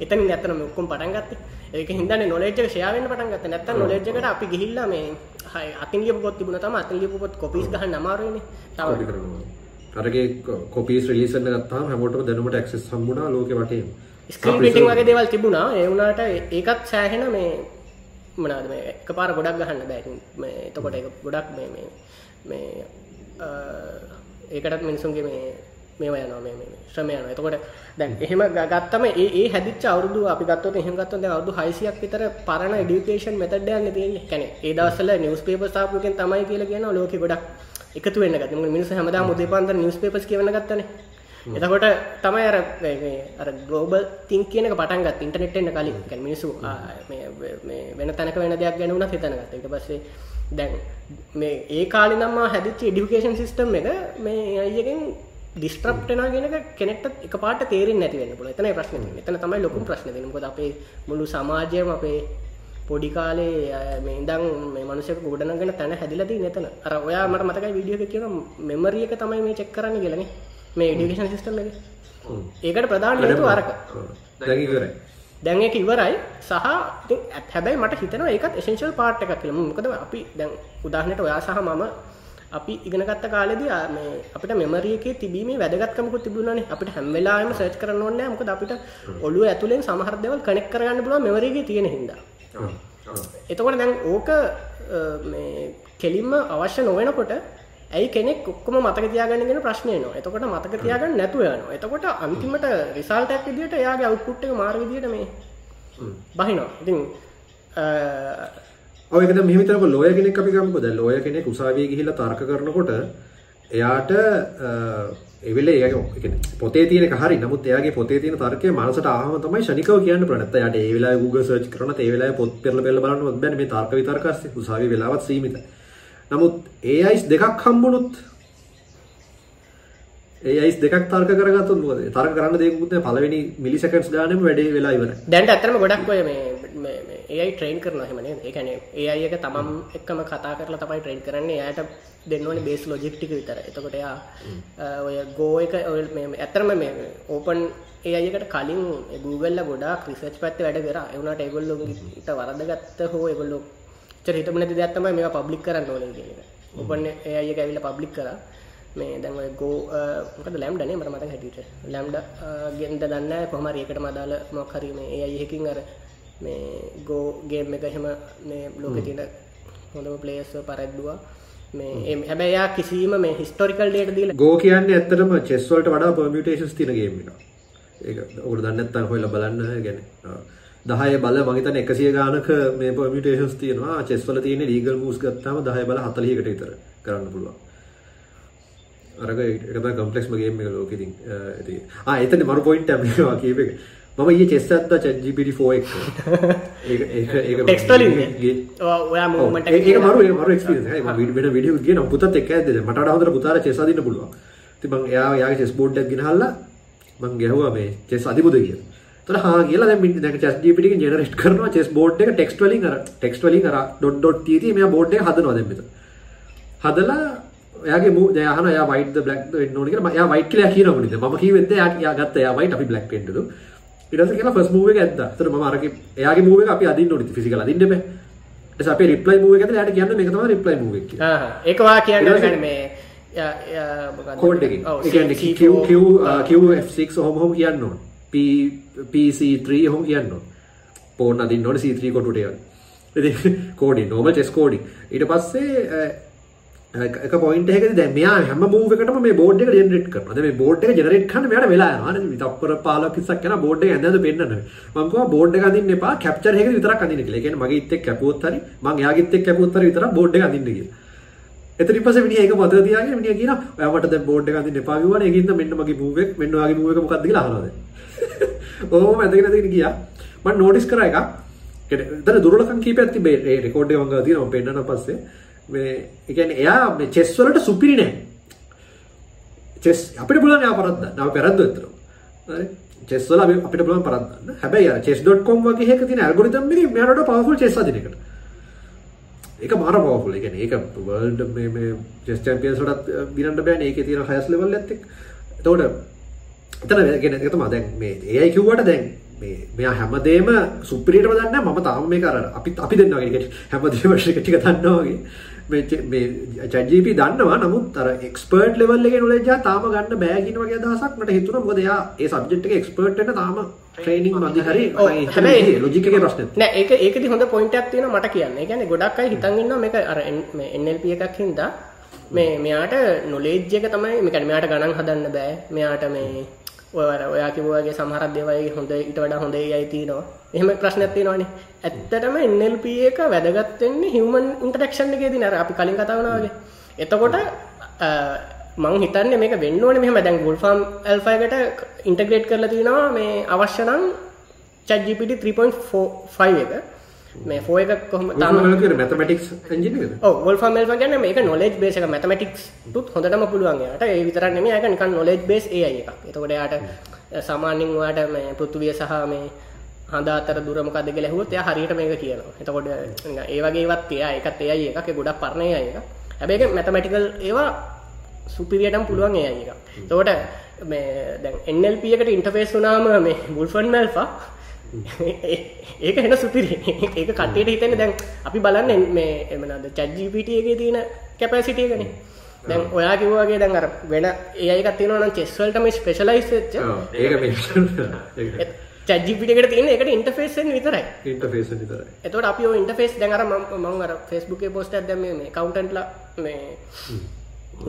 [SPEAKER 1] එතන ඇතන ඔක්කොම් පටන්ගත්ත ඒක හිදන නොලේජ ශයාවෙන් පටන්ගත නැත්ත නොලේජ්කට අපි ගිහිල්ල මේ හයි අතිලිය පොත් තිබුණ තම අතිලිය පොත් කොපිස් ගහ නමාරන තව
[SPEAKER 2] අරගේ කොපිස් රිලිසන්න ගත්තාම හැමෝටම දැනුමට ක්සෙස් සම්බුණා ලෝක වටේ.
[SPEAKER 1] ස්ක්‍රීන් පිටිං වගේ දේවල් තිබුණා. ඒවුණට ඒකත් සෑහෙන මේ මනාද මේ එක පාර ගොඩක් ගහන්න බෑ. මේ එතකොට එක ගොඩක් මේ මේ මේ ඒකටත් මිනිසුන්ගේ මේ මේවා යනවා මේ මේ ශ්‍රම යනවා. එතකොට දැන් එහෙම ගත්තම ඒ ඒ හැදිච්ච අවුරුදු අපි ගත්තොත් එහෙම ගත්තොත් දැන් අවුරුදු 600ක් විතර පරණ এডুকেෂන් මෙතඩ් එකක් නේ තියෙන්නේ. කියන්නේ ඒ දවස්වල නිවුස් පේපර්ස් ආපු එකෙන් තමයි කියලා කියනවා ලෝකෙ ගොඩක් එකතු වෙන්න ගත්තේ. මොකද මිනිස්සු හැමදාම උදේ පාන්දර නිවුස් පේපර්ස් කියවන්න ගත්තනේ. එතකොට තමයි අර මේ අර ග්ලෝබල් තින් කියන එක පටන් ගත්තේ ඉන්ටර්නෙට් එන්න කලින්. කියන්නේ මිනිස්සු මේ මේ වෙන තැනක වෙන දෙයක් ගැන වුණත් හිතන ගත්තා. ඊට පස්සේ දැන් මේ ඒ කාලේ නම් මා හැදිච්ච এডুকেෂන් සිස්ටම් එක මේ අයියගෙන් ඩිස්ට්‍රප්ටනා ගෙන කෙනෙක්ට එක පාට තේරෙන් නැතිවෙන්න පුල එතන ප්‍රශ්න එතන තමයි ලොකුම් ප්‍රශ්න දෙනකොද අපේ මුළු සමාජයම අපේ පොඩි කාලේ මේ ඉඳන් මේ මනුෂ්‍යක ගොඩනගෙන තැන හැදිලදී නැතන අර ඔයා මට මතකයි වීඩියෝ එක කියන මෙමරිය එක තමයි මේ චෙක් කරන්න කියලනේ මේ ඩිවිෂන් සිස්ටම් එක. ඒකට ප්‍රධාන හේතුව අරක. දැන් ඒක ඉවරයි. සහ ඇත් හැබැයි මට හිතනවා ඒකත් එසෙන්ශල් පාට් එකක් කියලා. මොකද අපි දැන් උදාහරණයට ඔයා සහ මම අපි ඉගෙනගත්ත කාලෙදී මේ අපිට මෙමරි එකේ තිබීමේ වැදගත්කමකුත් තිබුණානේ. අපිට හැම වෙලාවෙම සර්ච් කරන්න ඕනේ නැහැ. මොකද අපිට ඔළුව ඇතුලෙන් සමහර දේවල් කනෙක්ට් කරගන්න පුළුවන් මෙමරි එකේ තියෙන හින්දා. එතකොට දැන් ඕක මේ කෙලින්ම අවශ්‍ය නොවෙනකොට ඇයි කෙනෙක් ඔක්කොම මතක තියාගන්නගෙන ප්‍රශ්නය නවා එතකොට මතක තියාගන්න නැතුව යනවා. එතකොට අන්තිමට රිසල්ටක් විදිට එයාගේ අවුපුට් එක මාර විදිට මේ බහිනවා. ඉතින්
[SPEAKER 2] ඔයකද මෙහිතක ලෝය කෙනෙක් අපි ගම්පද ලෝය කෙනෙක් උසාවිය ගිහිල්ල තර්ක කරනකොට එයාට එවෙල ඒ පොතේ තියන හරි. නමුත් එයාගේ පොතේ තියන තර්කය මනසට ආහම තමයි ශනිකව කියන්න ප්‍රනත යට ඒවෙලා ගුග සර්ච් කරන ඒවෙලා පොත් පෙරල පෙල්ල බලන්න බැන මේ තර්ක විතර්කස් උසාවි වෙලාවත් සීමිත. නමුත් ඒ අයිස් දෙකක් හම්බුණොත් ඒ අයිස් දෙකක් තර්ක කරගත්තුත් මොකද? තර්ක කරන්න දෙයක්කුත් නැහැ. පළවෙනි මිලිසෙකන්ඩ්ස් ගානෙම වැඩේ වෙලා ඉවරයි.
[SPEAKER 1] දැන් ඇත්තටම ගොඩක් ඔය මේ ඒයි ට්‍රේන් කරනවා එහෙම නේද? ඒ කියන්නේ ඒ අය එක තමන් එක්කම කතා කරලා තමයි ට්‍රේන් කරන්නේ. එයාට දෙන්න ඕනේ බේස් ලොජික් ටික විතරයි. එතකොට එයා ඔය ගෝ එක ඔය මේ ඇත්තටම මේ ඕපන් ඒ අයකට කලින් Google ලා ගොඩාක් රිසර්ච් පැත්තේ වැඩ කරා. ඒ වුණාට ඒගොල්ලෝ ඊට වරදගත්ත හෝ ඒගොල්ලෝ චර හිතම නැති දෙයක් තමයි මේවා පබ්ලික් කරන්න ඕනේ කියන එක. ඔපන් ඒ අය ඇවිල්ලා පබ්ලික් කරා. මේ දැන් ගෝ මොකද ලැම්ඩා නේ? මට මතක හැටියට. ලැම්ඩා ගෙන්ද දන්නේ නැහැ. කොහොම හරි ඒකටම අදාළ මොකක් හරි මේ ඒ අය එකකින් අර මේ ගෝ ගේම් එක එහෙම මේ ලෝකේ තියෙන හොඳම ප්ලේයර්ස් පරද්දුවා. මේ හැබැයි කිසිම මේ හිස්ටොරිකල් ඩේටා දීලා
[SPEAKER 2] ගෝ කියන්නේ ඇත්තටම චෙස් වලට වඩා ගේම් එකක්. ඒක ඔකට දන්නත්තන් හොයල බලන්න ගැන දහය බල මගතන එකසිය ගානක මේ පමිටේෂන්ස් තියෙනවා. චෙස්වල තියෙන ලීගල් මූස් ගත්තාම දහය බල හතලියකට විතර කරන්න පුළුවන්. අරග එකත කම්පලෙක්ස්ම ගේම ලෝකෙතින් ඇති එතන මරු පොයින්ට ඇමවා කියප එක මම ඒ චෙස් ඇත්ත චජිපිටි ෆෝ එක්.
[SPEAKER 1] ටෙක්ස්ටලින්
[SPEAKER 2] ඔයා මට විඩියෝ කියන පුතත් එක්ක ඇද්ද මට හොඳට පුතාට චෙස් අදින්න පුළුවන්. ඉතින් මම එයා යාගේ චෙස් බෝඩ් එකක් ගෙනහල්ලා මම ගැහුවා මේ චෙස් අදිමුද කියලා. තොර හා කියලා දැන් මින් දැන් චෙස් GPT එකෙන් ජෙනරේට් කරනවා චෙස් බෝඩ් එක ටෙක්ස්ට් වලින් අර ටෙක්ස්ට් වලින් අර ඩොට් ඩොට් තී තී මෙයා බෝඩ් එක හදනවා දැන් මෙතන. හදලා එයාගේ මූ අහන එයා වයිට් බ්ලැක් කියලා. එයා වයිට් කියලා මම කිව්වෙත් එයා එයා ගත්තා එයා වයිට් අපි බ්ලැක් වෙන්නලු පස්සේ කියලා ෆස්ට් මූව්. ඒතර මම අරගේ එයාගේ මූව් අපි අදින්න එපා. ඊට පස්සේ අපි රිප්ලයි මූව් එක ඇතුළේ එයාට කියන්න මේක තමයි රිප්ලයි මූව් එක කියලා.
[SPEAKER 1] ආ ඒක වා කියන්නේ මේ
[SPEAKER 2] කෝඩ් එකකින්. ඒ කියන්නේ Q Q QF6 ඔහොම ඔහොම කියන්න ඕනේ. P PC3 ඔහොම කියන්න. පෝන් අදින්න ඕනේ C3 කොටුට ඒවා. ඉතින් කෝඩින් normal chess coding. ඊට පස්සේ එක පොයින්ට එක දැන් මෙයා හැම මූව් එකටම මේ බෝඩ් එක ජෙනරේට් කරනවා. දැන් මේ බෝඩ් එක ජෙනරේට් කරන්න මෙයාට වෙලා යනවා. නේද? තප්පර 15 පිස්සක් යන බෝඩ් එක ඇඳලා පෙන්නන්න. මම කිව්වා බෝඩ් එක අඳින්න එපා. කැප්චර් එකේ විතරක් අඳින්න කියලා. ඒ කියන්නේ මගේ ඉත් එක්ක කැපුවොත් හරි මං එයාගෙත් එක්ක කැපුවොත් හරි විතරක් බෝඩ් එක අඳින්න කියලා. එතනින් පස්සේ මිනිහා ඒක මතක තියාගෙන මිනිහා කියනවා ඔයා මට දැන් බෝඩ් එක අඳින්න එපා කිව්වනේ. ඒකින්ද මෙන්න මගේ මූව් එක මෙන්න ඔයාගේ මූව් එක මොකක්ද කියලා අහනවා දැන්. ඕම ඇදගෙන ඇදගෙන ගියා. මම නෝටිස් කරා එකක්. එතන දුර්වලකම් කීපයක් තිබේ. ඒ රෙකෝඩ් එක මම ගාව තියෙනවා. මම පෙන්නන පස්සේ මේ එකන එයා මේ චෙස් වලට සුපිරි නෑ. චෙස් අපිට පුළුවන් එයා පරද්දන්න. අපි පෙරද්ද ඇත්තට හරි? චෙස් වල අපි අපිට පුළුවන් පරද්දන්න. හැබැයි අර chess.com වගේ එකක තියෙන ඇල්ගොරිතම් එකේ මෙයාට පවර්ෆුල් චෙස් අදින එකට. ඒක මාර පවර්ෆුල් ඒ කියන්නේ ඒක වර්ල්ඩ් මේ මේ චෙස් චැම්පියන්ස් වලට දිනන්න බෑනේ. ඒකේ තියෙන හයස් ලෙවල් එකත් එක්ක. එතකොට එතන කියන්නේ ඒක තමයි දැන් මේ AI කිව්වට දැන් මේ මෙයා හැමදේම සුපිරියටම දන්නේ මම තාම මේක අර අපි අපි දෙන්නවා කියන්නේ හැමදේම ටික ටික දන්නවා වගේ. මේ චජීප දන්නවා නමුත් අර එක්ස්පර්ට් ලෙවල් එකේ නොලෙජ් තාම ගන්න බෑ කියන වගේ අදහසක් මට හිතුණා. මොකද එයා ඒ සබ්ජෙක්ට් එකේ එක්ස්පර්ට් වෙන්න තාම ට්‍රේනින් මදි. හරි හැබැයි ලොජික් එකේ ප්‍රශ්නේ
[SPEAKER 1] නෑ ඒක ඒකෙදි හොඳ පොයින්ට් එකක් තියෙනවා මට කියන්න. ඒ කියන්නේ ගොඩක් අය හිතන් ඉන්නවා මේක අර මේ NLP එකක් හින්දා. මේ මෙයාට නොලෙජ් එක තමයි මේ කියන්නේ මෙයාට ගණන් හදන්න බෑ. මෙයාට මේ ඔය ඔයා කිව්වාගේ සමහරක් දේවල් හොඳ ඊට වඩා හොඳ AI තියෙනවා. එහෙම ප්‍රශ්නයක් තියෙනවානේ. ඇත්තටම NLP එක වැදගත් වෙන්නේ human interaction එකේදී නේද? අපි කලින් කතා වුණා වගේ. එතකොට මං හිතන්නේ මේක වෙන්න ඕනේ මෙහෙම දැන් Wolfram Alpha එකට ඉන්ටග්‍රේට් කරලා තිනවා මේ අවශ්‍ය නම් ChatGPT 3.45 එක. මේ ෆෝ එක කොහොම
[SPEAKER 2] තාම මැතමටික්ස්
[SPEAKER 1] කියන්නේ මේක knowledge base එක mathematics තුත් හොඳටම පුළුවන් එයාට. ඒ විතරක් නෙමෙයි ඒක නිකන් knowledge base AI එකක්. එතකොට එයාට සාමාන්‍යයෙන් ඔයාට මේ පෘථුවිය සහ මේ හඳ අතර දුර මොකක්ද කියලා ඇහුවොත් එයා හරියට මේක කියනවා. එතකොට ඒ වගේ ඒවත් එයා ඒකත් AI එකක් ඒ ගොඩක් පරණ AI එකක්. හැබැයි ඒක mathematical ඒවා සුපිරියටම පුළුවන් AI එකක්. එතකොට මේ දැන් NLP එකට ඉන්ටර්ෆේස් වුණාම මේ Wolfram Alpha ඒක එන සුපිරි. ඒක කට්ටියට හිතෙන්නේ දැන් අපි බලන්න මේ එමනද එකේ තියෙන කැපැසිටි එකනේ. දැන් ඔයා කිව්වා වගේ දැන් අර වෙන එකක් තියෙනවා නම් chess වලට මේ ස්පෙෂලායිස් වෙච්ච.
[SPEAKER 2] ඒක මේ
[SPEAKER 1] චජිපිට එකට තියෙන එකට ඉන්ටර්ෆේස් වෙන විතරයි.
[SPEAKER 2] ඉන්ටර්ෆේස් විතරයි.
[SPEAKER 1] එතකොට අපි ඔය ඉන්ටර්ෆේස් දැන් අර එකේ පෝස්ට් දැම්මේ මේ කවුන්ටන්ට්ලා මේ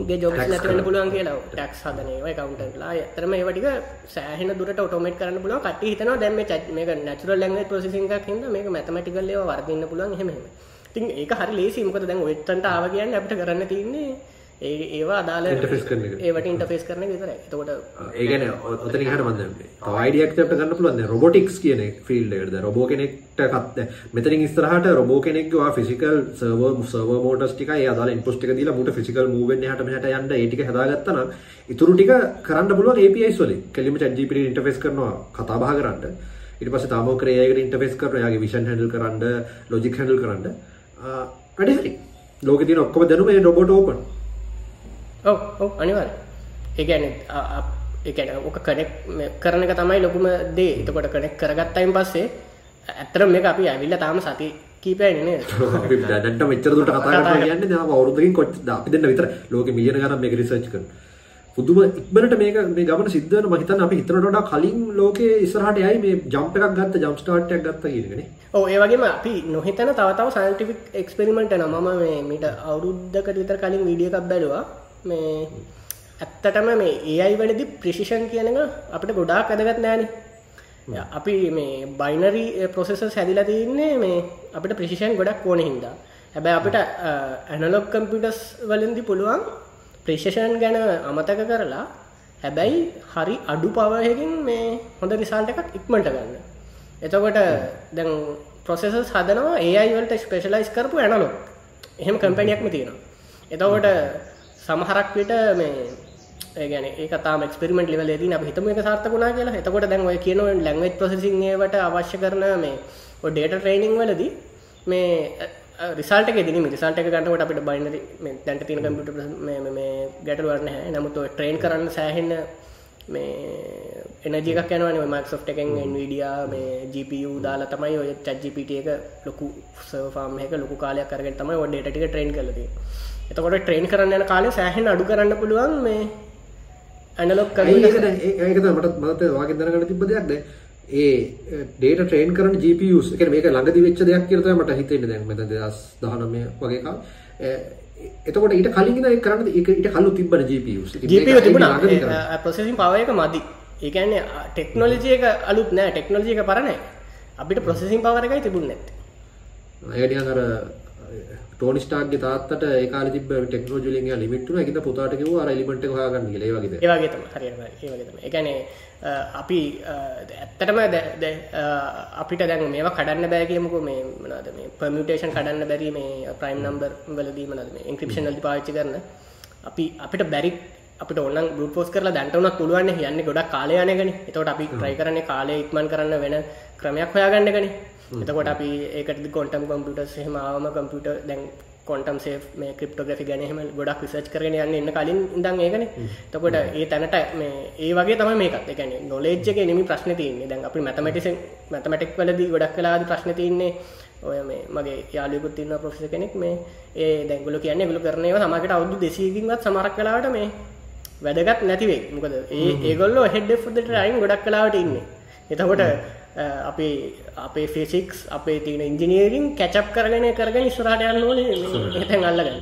[SPEAKER 1] ගේ ජොබ්ස් නැති වෙන්න පුළුවන් කියලා. ටැක්ස් හදන ඒවා කවුන්ටන්ට්ලා ඇත්තටම ඒවා ටික සෑහෙන දුරට ඔටෝමේට් කරන්න පුළුවන්. කට්ටිය හිතනවා දැන් මේ මේක නැචරල් ලැන්ග්වේජ් ප්‍රොසෙසින්ග් එකක් හින්දා මේක මැතමැටිකල් ඒවා වර්ධින්න පුළුවන් එහෙම එහෙම. ඉතින් ඒක හරි ලේසි මොකද දැන් වෙබ්සන්ට ආව කියන්නේ අපිට කරන්න තියෙන්නේ ඒ ඒවා
[SPEAKER 2] එක.
[SPEAKER 1] ඒවට ඉන්ටර්ෆේස් කරන එක විතරයි. එතකොට
[SPEAKER 2] ඒ කියන්නේ ඔතන අයිඩියක් අපිට ගන්න පුළුවන් දැන් රොබොටික්ස් කියන ෆීල්ඩ් එකට දැන් රොබෝ කෙනෙක්ට කත් මෙතනින් ඉස්සරහට රොබෝ කෙනෙක්ගේ ඔයා ෆිසිකල් සර්වර් සර්වර් මෝටර්ස් ටිකයි ඒ අදාළ ඉන්පුට්ස් ටික දීලා මුට ෆිසිකල් මූව් වෙන්න එහාට මෙහාට යන්න ඒ ටික හදාගත්තා නම් ඉතුරු ටික කරන්න පුළුවන් APIs වලින්. chat GPT ඉන්ටර්ෆේස් කරනවා කතා බහ කරන්න. ඊට පස්සේ තාම ඉන්ටර්ෆේස් කරනවා. එයාගේ විෂන් හැන්ඩල් කරන්න, ලොජික් හැන්ඩල් කරන්න. වැඩි හරි. ලෝකේ තියෙන ඔක්කොම දැනුම රොබෝට් ඕපන්.
[SPEAKER 1] ඔව් ඔව් අනිවාර්ය. ඒ කියන්නේ ඒ කියන්නේ ඔක කනෙක්ට් කරන එක තමයි ලොකුම දේ. එතකොට කනෙක්ට් කරගත්තයින් පස්සේ ඇත්තටම මේක අපි ඇවිල්ලා තාම සති කීපයයි නේද?
[SPEAKER 2] අපි දැනට මෙච්චර දුරට කතා කරලා කියන්නේ දැන් අවුරුද්දකින් කොච්චර අපි දෙන්න විතර ලෝකෙ මිලියන ගණන් මේක රිසර්ච් කරනවා. පුදුම ඉක්මනට මේක මේ ගමන සිද්ධ වෙන මම හිතන්නේ අපි හිතනට වඩා කලින් ලෝකේ ඉස්සරහට යයි මේ ජම්ප් එකක් ගත්ත ජම්ප් ස්ටාර්ට් එකක් ගත්ත කියන එකනේ.
[SPEAKER 1] ඔව් ඒ වගේම අපි නොහිතන තව තව සයන්ටිෆික් එක්ස්පෙරිමන්ට් කරනවා. මම මේ මීට අවුරුද්දකට විතර කලින් වීඩියෝ එකක් බැලුවා. මේ ඇත්තටම මේ ඒයි වලදි ප්‍රිසිෂන් කියනක අපිට ගොඩාක් ඇදගත් නෑන. අපි මේ බයිනරි ප්‍රොසෙස හැදිලා තියන්නේ මේ අපිට ප්‍රිසිෂන් ගොඩක් ඕන හින්දා. හැබැ අපිට ඇනලොක් කම්පිටස් වලින්දි පුළුවන් ප්‍රේෂෂන් ගැන අමතක කරලා හැබැයි හරි අඩු පවහකින් මේ හොඳ රිසාල්ට එකක් ඉක්මට ගන්න. එතකොට දැන් ප්‍රොසෙසස් හදනවා ඒයි වලට ස්පේෂලයිස් කරපු ඇනලොක් එහෙම කම්පැනියක්ම තියෙනවා. එතකොට සමහරක් විට මේ ගැන ඒ තාම ක්ස්පරිමෙන්ට් ලෙවල් දී අප හිතම එක සාර්ථකුණා කියලා. එතකොට දැන් ඔය කියන ලැංග්වේජ් ප්‍රොසෙසිං ඒවට අවශ්‍ය කරන මේ ඔය ඩේටා ට්‍රේනින් වලදී මේ රිසල්ට ෙදන රිසල්ට එක ගන්නට අපිට බයිනරි දැන්ට තින කම්පිට මේ ගැටල වරන හැ නමුත් ට්‍රේන් කරන්න සෑහෙන්න මේ එනජික යනවන මක්සොට් එකෙන් එන්විඩියා මේ GPU දාලා තමයි ඔය චජිපිට එක ලොකු සෆාම් එක ලොකු කාලයක් කරගෙන තමයි ඔඩේට ටික ට්‍රේන් කලදී එතකොට ට්‍රේන් කරන්න යන කාලය සෑහෙන් අඩු කරන්න පුළුවන් මේ ඇනලොක් කර
[SPEAKER 2] ඒකත මටත් මත වාගේ දරගන්න තිබ දෙයක්ද ඒ ඩේට ට්‍රේන් කරන GPUස් එක මේක ළඟදි වෙච්ච දෙයක් කියලා තමයි මට හිතෙන්නේ දැන් මෙතන 2019 වගේ කාල. එතකොට ඊට කලින් කරන්න ඊට තිබ්බන GPUස්
[SPEAKER 1] GPU තිබුණා. ප්‍රොසෙසින් පවර් එක මදි. ඒ කියන්නේ ටෙක්නොලොජි එක අලුත් නෑ. ටෙක්නොලොජි එක පරණයි. අපිට ප්‍රොසෙසින් පවර් එකයි තිබුණේ නැත්තේ.
[SPEAKER 2] ඒක නිකන් අර ටෝනි ස්ටාර්ක්ගේ තාත්තට ඒ කාලේ තිබ්බ ටෙක්නොලොජි වලින් එයා ලිමිට් වුණා. ඒකින්ද පුතාට කිව්වා අර එලිමන්ට් එක හොයාගන්න කියලා. ඒ වගේද?
[SPEAKER 1] ඒ වගේ තමයි. හරියට ඒ වගේ තමයි. ඒ කියන්නේ අපි ඇත්තටම අපිට දැන් මේවා කඩන්න බෑ කියමුකෝ මේ මොනවද මේ පර්මියුටේෂන් කඩන්න බැරි මේ ප්‍රයිම් නම්බර් වලදී මොනවද මේ එන්ක්‍රිප්ෂන් වලදී පාවිච්චි කරන අපි අපිට බැරි අපිට ඕනනම් බ්‍රූට් ෆෝස් කරලා දැන්ට උනත් පුළුවන් යන්නේ ගොඩක් කාලය යනගනේ. එතකොට අපි try කරන්නේ කාලය ඉක්මන් කරන්න වෙන ක්‍රමයක් හොයාගන්න එකනේ. එතකොට අපි ඒකට කොන්ටම් කම්පියුටර්ස් එහෙම ආවම කම්පියුටර් දැන් කොන්ටම් සේ මේ ක්‍රිප්ටෝග්‍රෆි ගැන එහෙම ගොඩක් රිසර්ච් කරගෙන යන්න ඉන්න කලින් ඉඳන් ඒකනේ. එතකොට ඒ තැනට මේ ඒ වගේ තමයි මේකත්. ඒ කියන්නේ නොලෙජ් එකේ නෙමෙයි ප්‍රශ්නේ තියෙන්නේ. දැන් අපි මැතමැටික්ස් මැතමැටික් වලදී ගොඩක් වෙලාදී ප්‍රශ්නේ තියෙන්නේ ඔය මේ මගේ යාළුවෙකුත් ඉන්නවා ප්‍රොෆෙසර් කෙනෙක් මේ ඒ දැන් ඒගොල්ලෝ කියන්නේ ඒගොල්ලෝ කරන ඒවා සමහරකට අවුරුදු 200කින්වත් සමහරක් වෙලාවට මේ වැදගත් නැති වෙයි. මොකද ඒ ඒගොල්ලෝ හෙඩ් ඔෆ් ද ටයිම් ගොඩක් වෙලාවට ඉන්නේ. එතකොට අපේ අපේ ෆිසික්ස් අපේ තියෙන ඉංජිනීරින් කැචප් කරගෙන කරගෙන ඉස්සරහට යන්න ඕනේ එතෙන් අල්ලගන්න.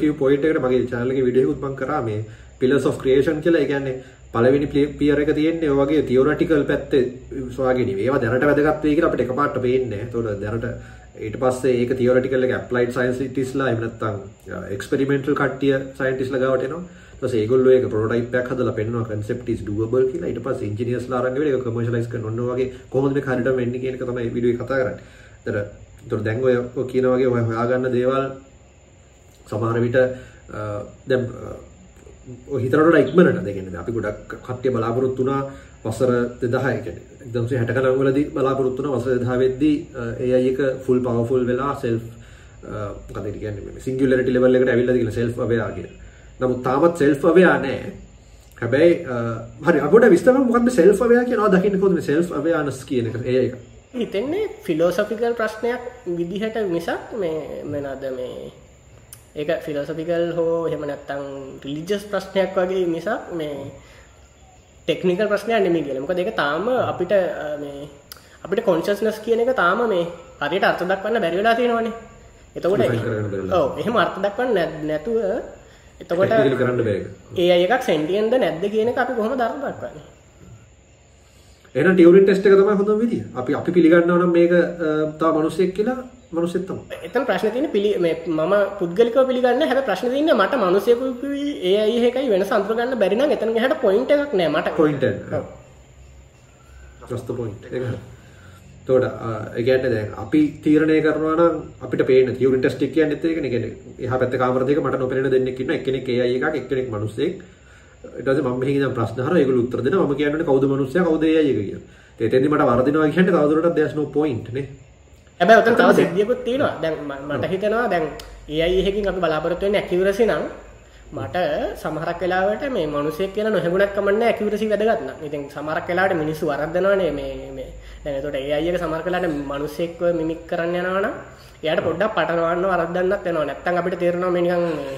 [SPEAKER 2] කිව් පොයින්ට් එකට මගේ channel එකේ වීඩියෝ එකක් මම කරා මේ pillars of creation කියලා. ඒ කියන්නේ පළවෙනි පියර් එක තියෙන්නේ ඔය වගේ තියොරටිකල් පැත්තේ ඉන්නේ. ඒවා දැනට වැදගත් වෙයි කියලා අපිට එකපාරට පේන්නේ නැහැ. ඒතකොට දැනට ඊට පස්සේ ඒක තියොරටිකල් එක ඇප්ලයිඩ් සයින්ටිස්ට්ලා එහෙම නැත්නම් එක්ස්පෙරිමෙන්ටල් කට්ටිය සයින්ටිස්ට්ලා ගාවට එනවා. ඊට පස්සේ ඒගොල්ලෝ ඒක ප්‍රොටෝටයිප් එකක් හදලා පෙන්නනවා concept is doable කියලා. ඊට පස්සේ ඉන්ජිනියර්ස්ලා අරන් ගිහලා ඒක කමර්ෂියලයිස් කරන ඔන්න වගේ කොහොමද මේක හරියට වෙන්නේ කියන එක තමයි වීඩියෝ එකේ කතා කරන්නේ. ඒතර ඒතර දැන් ඔය කියන වගේ ඔය හොයාගන්න දේවල් සමහර විට දැන් ඔය හිතරට ඉක්මනට දෙකෙන අපි ගොඩක් කට්ටිය බලාපොරොත්තු වුණා වසර 2000 කියන්නේ 1960 ගණන් වලදී බලාපොරොත්තු වුණා වසර 2000 වෙද්දී AI එක full powerful වෙලා self මොකද කියන්නේ singularity level එකට ඇවිල්ලා තියෙන self aware කියලා. නමුත් තාමත් සෙල්ෆ් අවයා නෑ හැබැයි හරි අපට විස්තර මොකක්ද සෙල්ෆ් අවයා කියනවා දකින්න කොහොමද සෙල්ෆ් අවයානස් කියන එක ඒ එක
[SPEAKER 1] හිතෙන්නේ ෆිලෝසොෆිකල් ප්‍රශ්නයක් විදිහට මිසක් මේ මොනවාද මේ ඒක ෆිලෝසොෆිකල් හෝ එහෙම නැත්නම් රිලිජියස් ප්‍රශ්නයක් වගේ මිසක් මේ ටෙක්නිකල් ප්‍රශ්නයක් නෙමෙයි කියලා. මොකද ඒක තාම අපිට මේ අපිට කොන්ෂස්නස් කියන එක තාම මේ හරියට අර්ථ දක්වන්න බැරි වෙලා තියෙනවනේ. එතකොට ඔව් එහෙම අර්ථ දක්වන්න නැතුව එතකොට
[SPEAKER 2] කරන්න බෑ
[SPEAKER 1] ඒ අය එකක් සෙන්ටියෙන්ද නැද්ද කියන එක අපි කොහොමද අර්ථ දක්වන්නේ
[SPEAKER 2] එහෙනම් ටියුරින් ටෙස්ට් එක තමයි හොඳම විදිය. අපි අපි පිළිගන්නවා නම් මේක තව මිනිස්සෙක් කියලා මිනිස්සෙක් තමයි.
[SPEAKER 1] එතන ප්‍රශ්නේ තියෙන්නේ පිළි මේ මම පුද්ගලිකව පිළිගන්නේ හැබැයි ප්‍රශ්නේ තියෙන්නේ මට මිනිස්සෙකුයි ඒ අය එකයි වෙනස අඳුර ගන්න බැරි නම් එතන ගහට පොයින්ට් එකක් නෑ මට.
[SPEAKER 2] පොයින්ට් එක. just the point. ඒක තෝට ඒගැට දැන් අපි තීරණය කරනවා අපිට පේන තිවරට ටෙස්ටික් කියන්නෙත් ඒක නෙගෙන එහ පැත්ත කාමරදක මට නොපෙන දෙන්නෙක් ඉන්න එකනෙක් ඒ එකක් එක්කෙනෙක් මනුස්සෙක් ඊට මම හිතන ප්‍රශ්න හර ඒගොල්ලෝ උත්තර දෙනවා මම කියන්නේ කවුද මනුස්සයා කවුද ඒ අය කියලා. එතෙන්දි මට වරදිනවා කියන්නේ තවදුරටත් there's no point නේ.
[SPEAKER 1] හැබැයි උතන තව සිද්ධියකුත් තියෙනවා. දැන් මට හිතෙනවා දැන් AI එකකින් අපි බලාපොරොත්තු වෙන්නේ ඇකියුරසි නම් මට සමහරක් වෙලාවට මේ මිනිසෙක් කියලා නොහැඟුණක් කමන්නේ ඇකියුරසි වැදගත් නම්. ඉතින් සමහරක් වෙලාවට මිනිස්සු වරද්දනවනේ මේ මේ දැන් එතකොට AI එක සමහර වෙලාවට මිනිසෙක්ව මිමික් කරන්න යනවා නම් එයාට පොඩ්ඩක් පටලවන්න වරද්දන්නත් වෙනවා. නැත්තම් අපිට තේරෙනවා මේ නිකන් මේ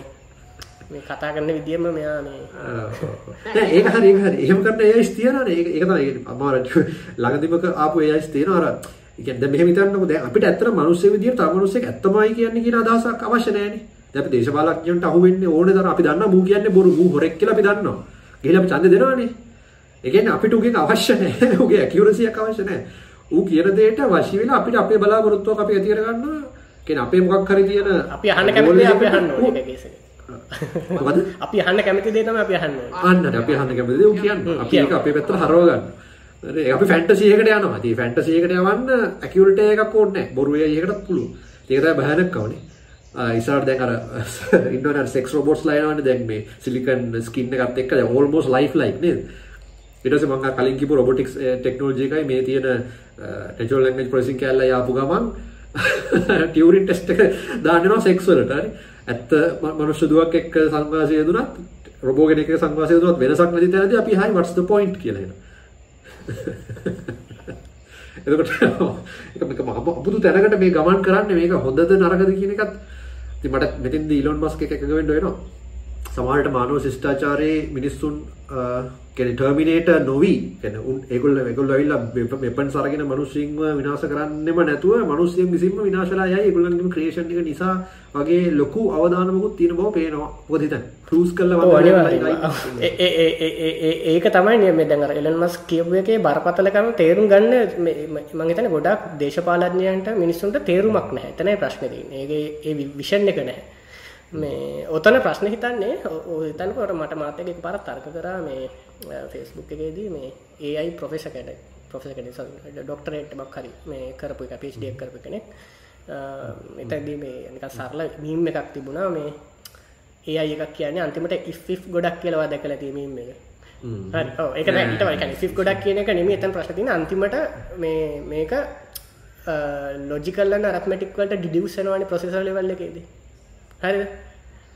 [SPEAKER 1] මේ කතා කරන විදියම මෙයා මේ
[SPEAKER 2] නෑ ඒක හරි ඒක හරි. එහෙම කරන AIs තියනවානේ. ඒක ඒක තමයි අමාරු ළඟදිමක ආපු AIs තියෙනවා අර ඒ කියන්නේ දැන් මෙහෙම හිතන්නකෝ දැන් අපිට ඇත්තට මිනිස්සු විදියට තව මිනිස්සෙක් ඇත්තමයි කියන්නේ කියන අදහසක් අවශ්‍ය නෑනේ. දැන් අපි දේශපාලඥයන්ට අහු වෙන්නේ ඕනේ තරම් අපි දන්නවා මූ කියන්නේ බොරු මූ හොරෙක් කියලා අපි දන්නවා. ගිහලා අපි ඡන්දෙ දෙනවනේ. කියන්නේ අපිට උගෙන් අවශ්‍ය නැහැ. උගේ ඇකියුරසි එක අවශ්‍ය නැහැ. ඌ කියන දෙයට වශී වෙලා අපිට අපේ බලාපොරොත්තුවක් අපි ඇති කර ගන්නවා. කියන්නේ අපේ මොකක් හරි තියෙන
[SPEAKER 1] අපි අහන්න කැමති අපි අහන්න ඕනේ එක.
[SPEAKER 2] මොකද?
[SPEAKER 1] අපි අහන්න කැමති දේ තමයි අපි අහන්න ඕනේ.
[SPEAKER 2] අන්නට අපි අහන්න කැමති දේ ඌ කියන්නේ. අපි ඒක අපේ පැත්තට හරව ගන්න. අපි ෆැන්ටසි එකට යනවා. ඉතින් ෆැන්ටසි එකට යවන්න ඇකියුරිටි එකක් ඕනේ නැහැ. බොරු එකකටත් පුළුවන්. ඒක තමයි භයානකකමනේ. ඉසාට දැන් අර ඉන්නවනේ සෙක්ස් රොබොට්ස් ලයිනවනේ දැන් මේ සිලිකන් ස්කින් එකත් එක්ක දැන් ඕල්මෝස්ට් ලයිෆ් ලයික් නේද? ඊට පස්සේ මම කලින් කිව්ව රොබොටික්ස් ටෙක්නොලොජි eh, එකයි මේ තියෙන නැචරල් ලැන්ග්වේජ් ප්‍රොසෙසින් කැල්ල යාපු ගමන් ටියුරින් ටෙස්ට් එක දාන්න යනවා සෙක්ස් වලට හරි. ඇත්ත මනුෂ්‍ය දුවක් එක්ක සංවාසය යෙදුනත් රොබෝ කෙනෙක් එක්ක සංවාසය යෙදුනත් වෙනසක් නැති තැනදී අපි හයි what's the point කියලා එනවා. එතකොට ඒක මේක අපුදු තැනකට මේ ගමන් කරන්නේ මේක හොඳද නරකද කියන එකත් ඉතින් මට මෙතෙන්දී ඊලොන් මස්ක් එක එකඟ වෙන්න වෙනවා. සමහරට මානව ශිෂ්ටාචාරයේ මිනිස්සුන් කියන්නේ ටර්මිනේටර් නොවි කියන්නේ උන් ඒගොල්ලෝ ඒගොල්ලෝ ඇවිල්ලා වෙපන්ස් අරගෙන මිනිස්සුන්ව විනාශ කරන්නෙම නැතුව මිනිස්සුන් විසින්ම විනාශ වෙලා යයි ඒගොල්ලන්ගේම ක්‍රියේෂන් එක නිසා වගේ ලොකු අවදානමකුත් තියෙන බව පේනවා. හිතන්න ක්‍රූස් කළා
[SPEAKER 1] ඒක තමයි මේ දැන් අර එලන් මස්ක් කියපු එකේ බරපතලකම තේරුම් ගන්න මම හිතන්නේ ගොඩාක් දේශපාලඥයන්ට මිනිස්සුන්ට තේරුමක් නැහැ. එතනයි ප්‍රශ්නේ තියෙන්නේ. ඒකේ ඒ විෂන් එක නැහැ. මේ ඔතන ප්‍රශ්න හිතන්නේ හිතන්නකොට මට මාත් එක්ක එකපාරක් තර්ක කරා මේ Facebook එකේදී මේ AI ප්‍රොෆෙසර් කෙනෙක් ප්‍රොෆෙසර් කෙනෙක් ඩොක්ටරේට් එකක් හරි මේ කරපු එක එක කරපු කෙනෙක්. එතනදී මේ නිකන් සරල මීම් එකක් තිබුණා මේ AI එකක් කියන්නේ අන්තිමට if ගොඩක් කියලා දැකලා තියෙන මීම් එක. ඒක if if ගොඩක් කියන එක නෙමෙයි එතන ප්‍රශ්න තියෙන්නේ. අන්තිමට මේ මේක ලොජිකල් and arithmetic වලට ඩිඩියුස් වෙනවානේ ප්‍රොසෙසර් ලෙවල් එකේදී හරිද?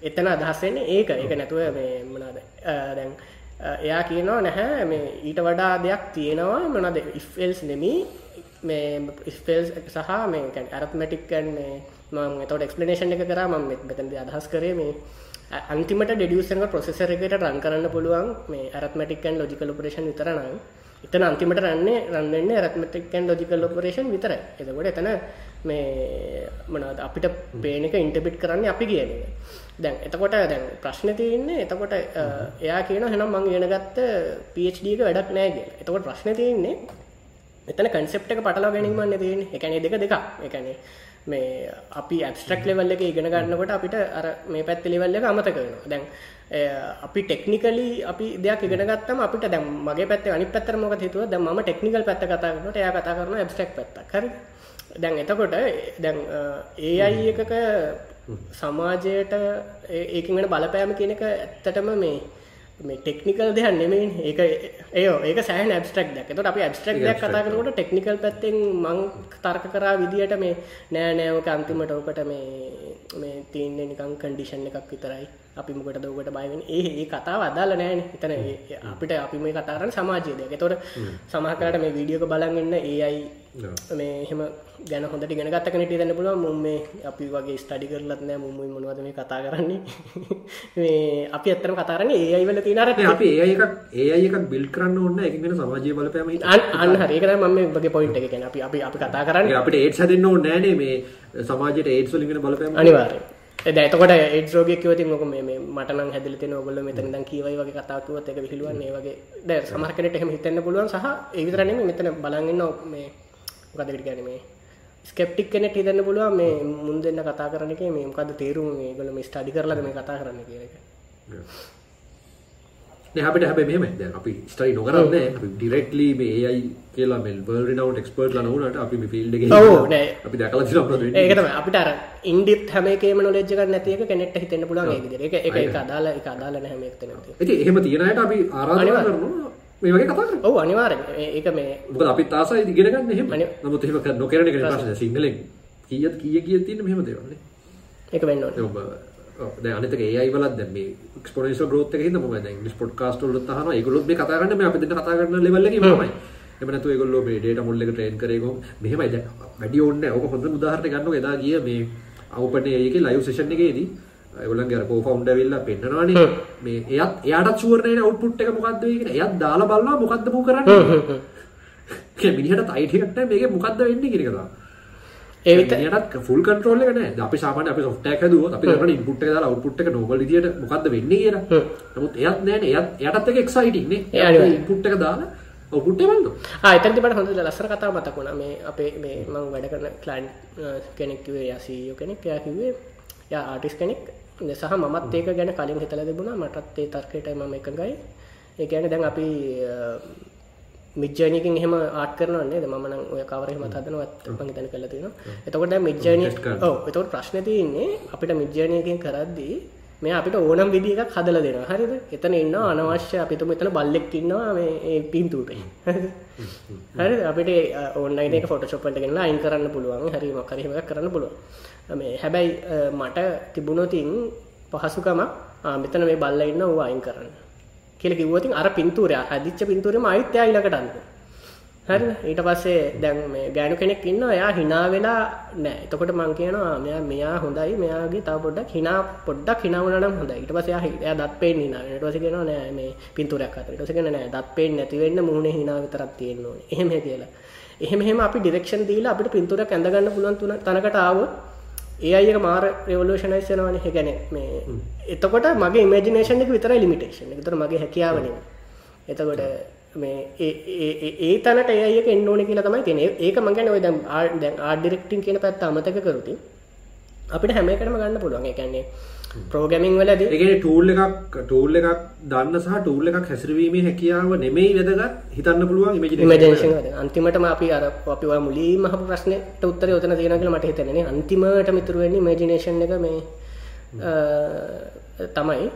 [SPEAKER 1] එතන අදහස් වෙන්නේ ඒක. ඒක නැතුව මේ මොනවාද? දැන් එයා කියනවා නැහැ මේ ඊට වඩා දෙයක් තියෙනවා මොනවාද? if else නෙමෙයි මේ if else සහ මේ කියන්නේ arithmetic කියන්නේ මම එතකොට explanation එක කරා. මම මෙතනදී අදහස් කරේ මේ අන්තිමට deduce කරන processor එකකට run කරන්න පුළුවන් මේ arithmetic and logical operation විතර නම්. එතන අන්තිමට රන්නේ රන් වෙන්නේ arithmetic and logical operation විතරයි. එතකොට එතන මේ මොනවද අපිට පේන එක ඉන්ටර්ප්‍රිට් කරන්නේ අපි කියන එක. දැන් එතකොට දැන් ප්‍රශ්නේ තියෙන්නේ එතකොට එයා කියනවා එහෙනම් මම ඉගෙන ගත්ත PhD එක වැඩක් නැහැ කියලා. එතකොට ප්‍රශ්නේ තියෙන්නේ එතන කන්සෙප්ට් එක පටලවා ගැනීමන්නේ තියෙන්නේ. ඒ කියන්නේ දෙක දෙකක්. ඒ කියන්නේ මේ අපි ඇබස්ට්‍රක්ට් ලෙවල් එකේ ඉගෙන ගන්නකොට අපිට අර මේ පැත්තේ ලෙවල් එක අමතක වෙනවා. දැන් අපි ටෙක්නිකලි අපි දෙයක් ඉගෙන ගත්තම අපිට දැන් මගේ පැත්තේ අනිත් පැත්තට මොකද හිතුවා දැන් මම ටෙක්නිකල් පැත්ත කතා කරනකොට එයා කතා කරනවා ඇබස්ට්‍රැක්ට් පැත්තක්. හරිද? දැන් එතකොට දැන් AI එකක සමාජයට ඒකින් වෙන බලපෑම කියන එක ඇත්තටම මේ මේ ටෙක්නිකල් දෙයක් නෙමෙයි ඒක ඒෝ ඒක සෑහෙන ඇබස්ට්‍රැක්ට් දෙයක්. ඒතකොට අපි ඇබස්ට්‍රැක්ට් දෙයක් කතා කරනකොට ටෙක්නිකල් පැත්තෙන් මං තර්ක කරා විදියට මේ නෑ නෑ ඔක අන්තිමට ඔකට මේ මේ තියෙන්නේ නිකන් කන්ඩිෂන් එකක් විතරයි. අපි මොකටද ඔකට බය වෙන්නේ? ඒ ඒ කතාව අදාළ නෑනේ. එතන අපිට අපි මේ කතා කරන්නේ සමාජීය දෙයක්. ඒතකොට සමහර කාලට මේ වීඩියෝ එක බලන් ඉන්න AI මේ එහෙම ගැන හොඳට ඉගෙන ගත්ත කෙනෙක්ට හිතන්න පුළුවන්. මුම් මේ අපි වගේ ස්ටඩි කරලත් නෑ. මුම් මොනවද මේ කතා කරන්නේ? මේ අපි ඇත්තටම කතා කරන්නේ AI වල තියෙන අර
[SPEAKER 2] අපි එකක් AI එකක් බිල්ඩ් කරන්න නැහැ ඒකෙන් වෙන සමාජීය බලපෑම
[SPEAKER 1] අන්න හරි. ඒක තමයි මම මේ වගේ පොයින්ට් එක කියන්නේ. අපි අපි අපි කතා කරන්නේ.
[SPEAKER 2] අපිට ඒඩ්ස් හැදෙන්න ඕනේ නෑනේ. මේ සමාජයට ඒඩ්ස් වලින් වෙන බලපෑම
[SPEAKER 1] අනිවාර්යයෙන්. දැන් එතකොට ඒඩ්ස් රෝගියෙක් කිව්වොත් ඉතින් මොකද මේ මේ මට නම් හැදෙලා තියෙන ඕගොල්ලෝ මෙතන ඉඳන් කීවයි වගේ කතා කිව්වොත් ඒක විහිළුවන්නේ. ඒ වගේ. දැන් සමහර කෙනෙක්ට එහෙම හිතෙන්න පුළුවන් සහ ඒ විතර නෙමෙයි. මෙතන බලන් ඉන්න මේ මොකද ඒකට කියන්නේ මේ ස්කෙප්ටික් කෙනෙක් හිතන්න පුළුවන් මේ මුන් දෙන්න කතා කරන එකේ මේ මොකද්ද තේරුම මේගොල්ලෝ මේ ස්ටඩි කරලාද මේ කතා කරන්නේ කියන එක.
[SPEAKER 2] නෑ අපිට හැබැයි මෙහෙමයි දැන් අපි ස්ටඩි නොකරන්නේ අපි ඩිරෙක්ට්ලි මේ AI කියලා මේ වර්ල්ඩ් රිනවුන්ඩ් එක්ස්පර්ට්ලා නොවුනට අපි මේ ෆීල්ඩ් එකේ
[SPEAKER 1] ඔව් නෑ
[SPEAKER 2] අපි දැකලා තියෙනවා මොකද
[SPEAKER 1] වෙන්නේ. ඒක තමයි අපිට අර ඉන්ඩිප් හැම එකේම නොලෙජ් එකක් නැති එක කෙනෙක්ට හිතෙන්න පුළුවන් ඒ විදිහට. ඒක ඒක ඒක අදාළ ඒක අදාළ නැහැ මේක තැනදී.
[SPEAKER 2] ඉතින් එහෙම තියන අයට අපි ආරාධනා කරනවා මේ වගේ කතා කරන්න.
[SPEAKER 1] ඔව් අනිවාර්යෙන්. ඒක මේ
[SPEAKER 2] මොකද අපිත් ආසයි ඉගෙන ගන්න එහෙම. නමුත් එහෙම නොකරන එක ප්‍රශ්නේ සිංහලෙන් කීයද කීය කීය තියෙන මෙහෙම දේවල් නේ.
[SPEAKER 1] ඒක වෙන්න ඕනේ.
[SPEAKER 2] ඔබ දැන් අනිත් එක AI වලත් දැන් මේ එක්ස්පොනෙන්ෂල් ග්‍රෝත් එක හින්දා මොකද දැන් ඉංග්‍රීසි පොඩ්කාස්ට් වලත් අහනවා ඒගොල්ලොත් මේ කතා කරන්නේ මේ අපි දෙන්න කතා කරන ලෙවල් එකේ මොනවයි. එහෙම නැතුව ඒගොල්ලෝ මේ ඩේටා එක ට්‍රේන් කරේ කොහොම මෙහෙමයි දැන් වැඩි ඕනේ නැහැ. ඕක හොඳ උදාහරණයක් ගන්නකො එදා ගිය මේ AI එකේ ලයිව් සෙෂන් එකේදී ඒගොල්ලන්ගේ අර කෝ-ෆවුන්ඩර් ඇවිල්ලා පෙන්නනවානේ. මේ එයත් එයාටත් ෂුවර් නැහැ අවුට්පුට් එක මොකද්ද වෙයි කියලා. එයත් දාලා බලනවා මොකද්ද මූ කරන්නේ. ඒ මිනිහට අයිඩියක් නැහැ මේකේ මොකද්ද වෙන්නේ කියන එක තමයි.
[SPEAKER 1] ඒ විත-
[SPEAKER 2] යට ෆුල් කන්ට්‍රෝල් එක නෑ අපි සාමාන්‍ය අපි software එක හදුවොත් අපි කරන input එක දාලා output එක normal විදියට මොකද්ද වෙන්නේ කියලා. නමුත් එයත් නෑනේ එයත් එයටත් එක exciting නේ.
[SPEAKER 1] අනිවාර්යයෙන්.
[SPEAKER 2] input එක දාලා එක බලනවා.
[SPEAKER 1] එතැති බට හොඳ ලස්සර කතාව මතකුණ මේ අපේ මේ මං වැඩ කරන කලයින් කෙනෙක්වේ යසීයෝ කෙනෙක්. යා කිවේ ය ආටිස් කෙනෙක් සහ මත් ඒක ගැන කලින් හිතල තිබුණා. මටත් ඒ තර්කයට මම එකඟයි. ඒ ගැන දැන් අපි මිජ්ජනයකින් එහෙම ආට කරනන්නේ ද මන ඔය කවරහෙම හදනවත් මං තැන කල තියෙන එතකොට
[SPEAKER 2] Test කරන්න.
[SPEAKER 1] ඔව. එතකොට ප්‍රශ්න තියන්නේ අපිට මිජ්ජනයකින් කරද්දී මේ අපිට ඕනම් විදි එකක් හදල දෙෙන හරිද? එතන ඉන්න අනවශ්‍ය අපිතුම එතන බල්ලෙක් ඉන්නවා මේ පින්තුූටයි හරි අපිට ඔන්නයින ෆොටශොප්ට ගෙනලා අයින් කරන්න පුළුවන්. හරිම කරීම කරන්න පුළුවන් මේ හැබැයි අ, මට තිබුණොතින් පහසුකම මෙතන මේ බල්ල ඉන්න වූ අයින් කරන්න. කියල කිවතින් අර පින්තුරය හදිච්ච පින්තුරම අයිත්‍ය ඉලකටන්න හරි ඊට පස්සේ දැන් මේ ගෑනු කෙනෙක් ඉන්න එයා හිනා වෙලා නෑ. එතකොට මං කියනවා මෙයා මෙයා හොඳයි. මෙයාගේ තව පොඩ්ඩක් හිනා පොඩ්ඩක් හිනාවනනම් හොඳ ඊට පස්සේ එයා හි- එයා දත් පේන්නේ හිනා ඊට පස්සේ කියනවා නෑ මේ පින්තූරයක් අතර. ඊට පස්සේ කියනවා නෑ දත් පේන්නේ නැති වෙන්න මූණේ හිනා විතරක් තියෙන්න ඕනේ. එහෙම කියලා. එහෙම එහෙම අපි ඩිරෙක්ෂන් දීලා අපිට පින්තූරයක් ඇඳ ගන්න පුළුවන් තුන තැනකට ආවොත් ඒ අයක මාර රෙවලූෂනයිස් වෙනවනේ ඒ කියන්නේ මේ එතකොට මගේ ඉමේජිනේෂන් එක විතරයි ලිමිටේෂන් එක. ඒතර මගේ හැකියාව නෙමෙයි. එතකොට මේ ඒ තැනට ඒ අයක එන්න ඕනේ කියලා තමයි තියෙන්නේ. ඒක මම කියන්නේ ඔය දැන් ආර්ට් දැන් ආර්ට් ඩිරෙක්ටිං කියන පැත්ත අමතක කරුති. අපිට හැම එකටම ගන්න පුළුවන්. ඒ කියන්නේ ප්‍රෝග්‍රෑමින් වලදී
[SPEAKER 2] ඒකේ ටූල් එකක් ටූල් එකක් දන්න සහ ටූල් එකක් හැසිරවීමේ හැකියාව නෙමෙයි වැදගත් හිතන්න පුළුවන් ඉමේජිනේෂන්
[SPEAKER 1] අන්තිමටම අපි අර අපි මුලින්ම අහපු ප්‍රශ්නෙට උත්තරය උතන තියෙනවා කියලා මට හිතෙන්නේ. අන්තිමට මිතුරු වෙන්නේ ඉමේජිනේෂන් එක මේ තමයි.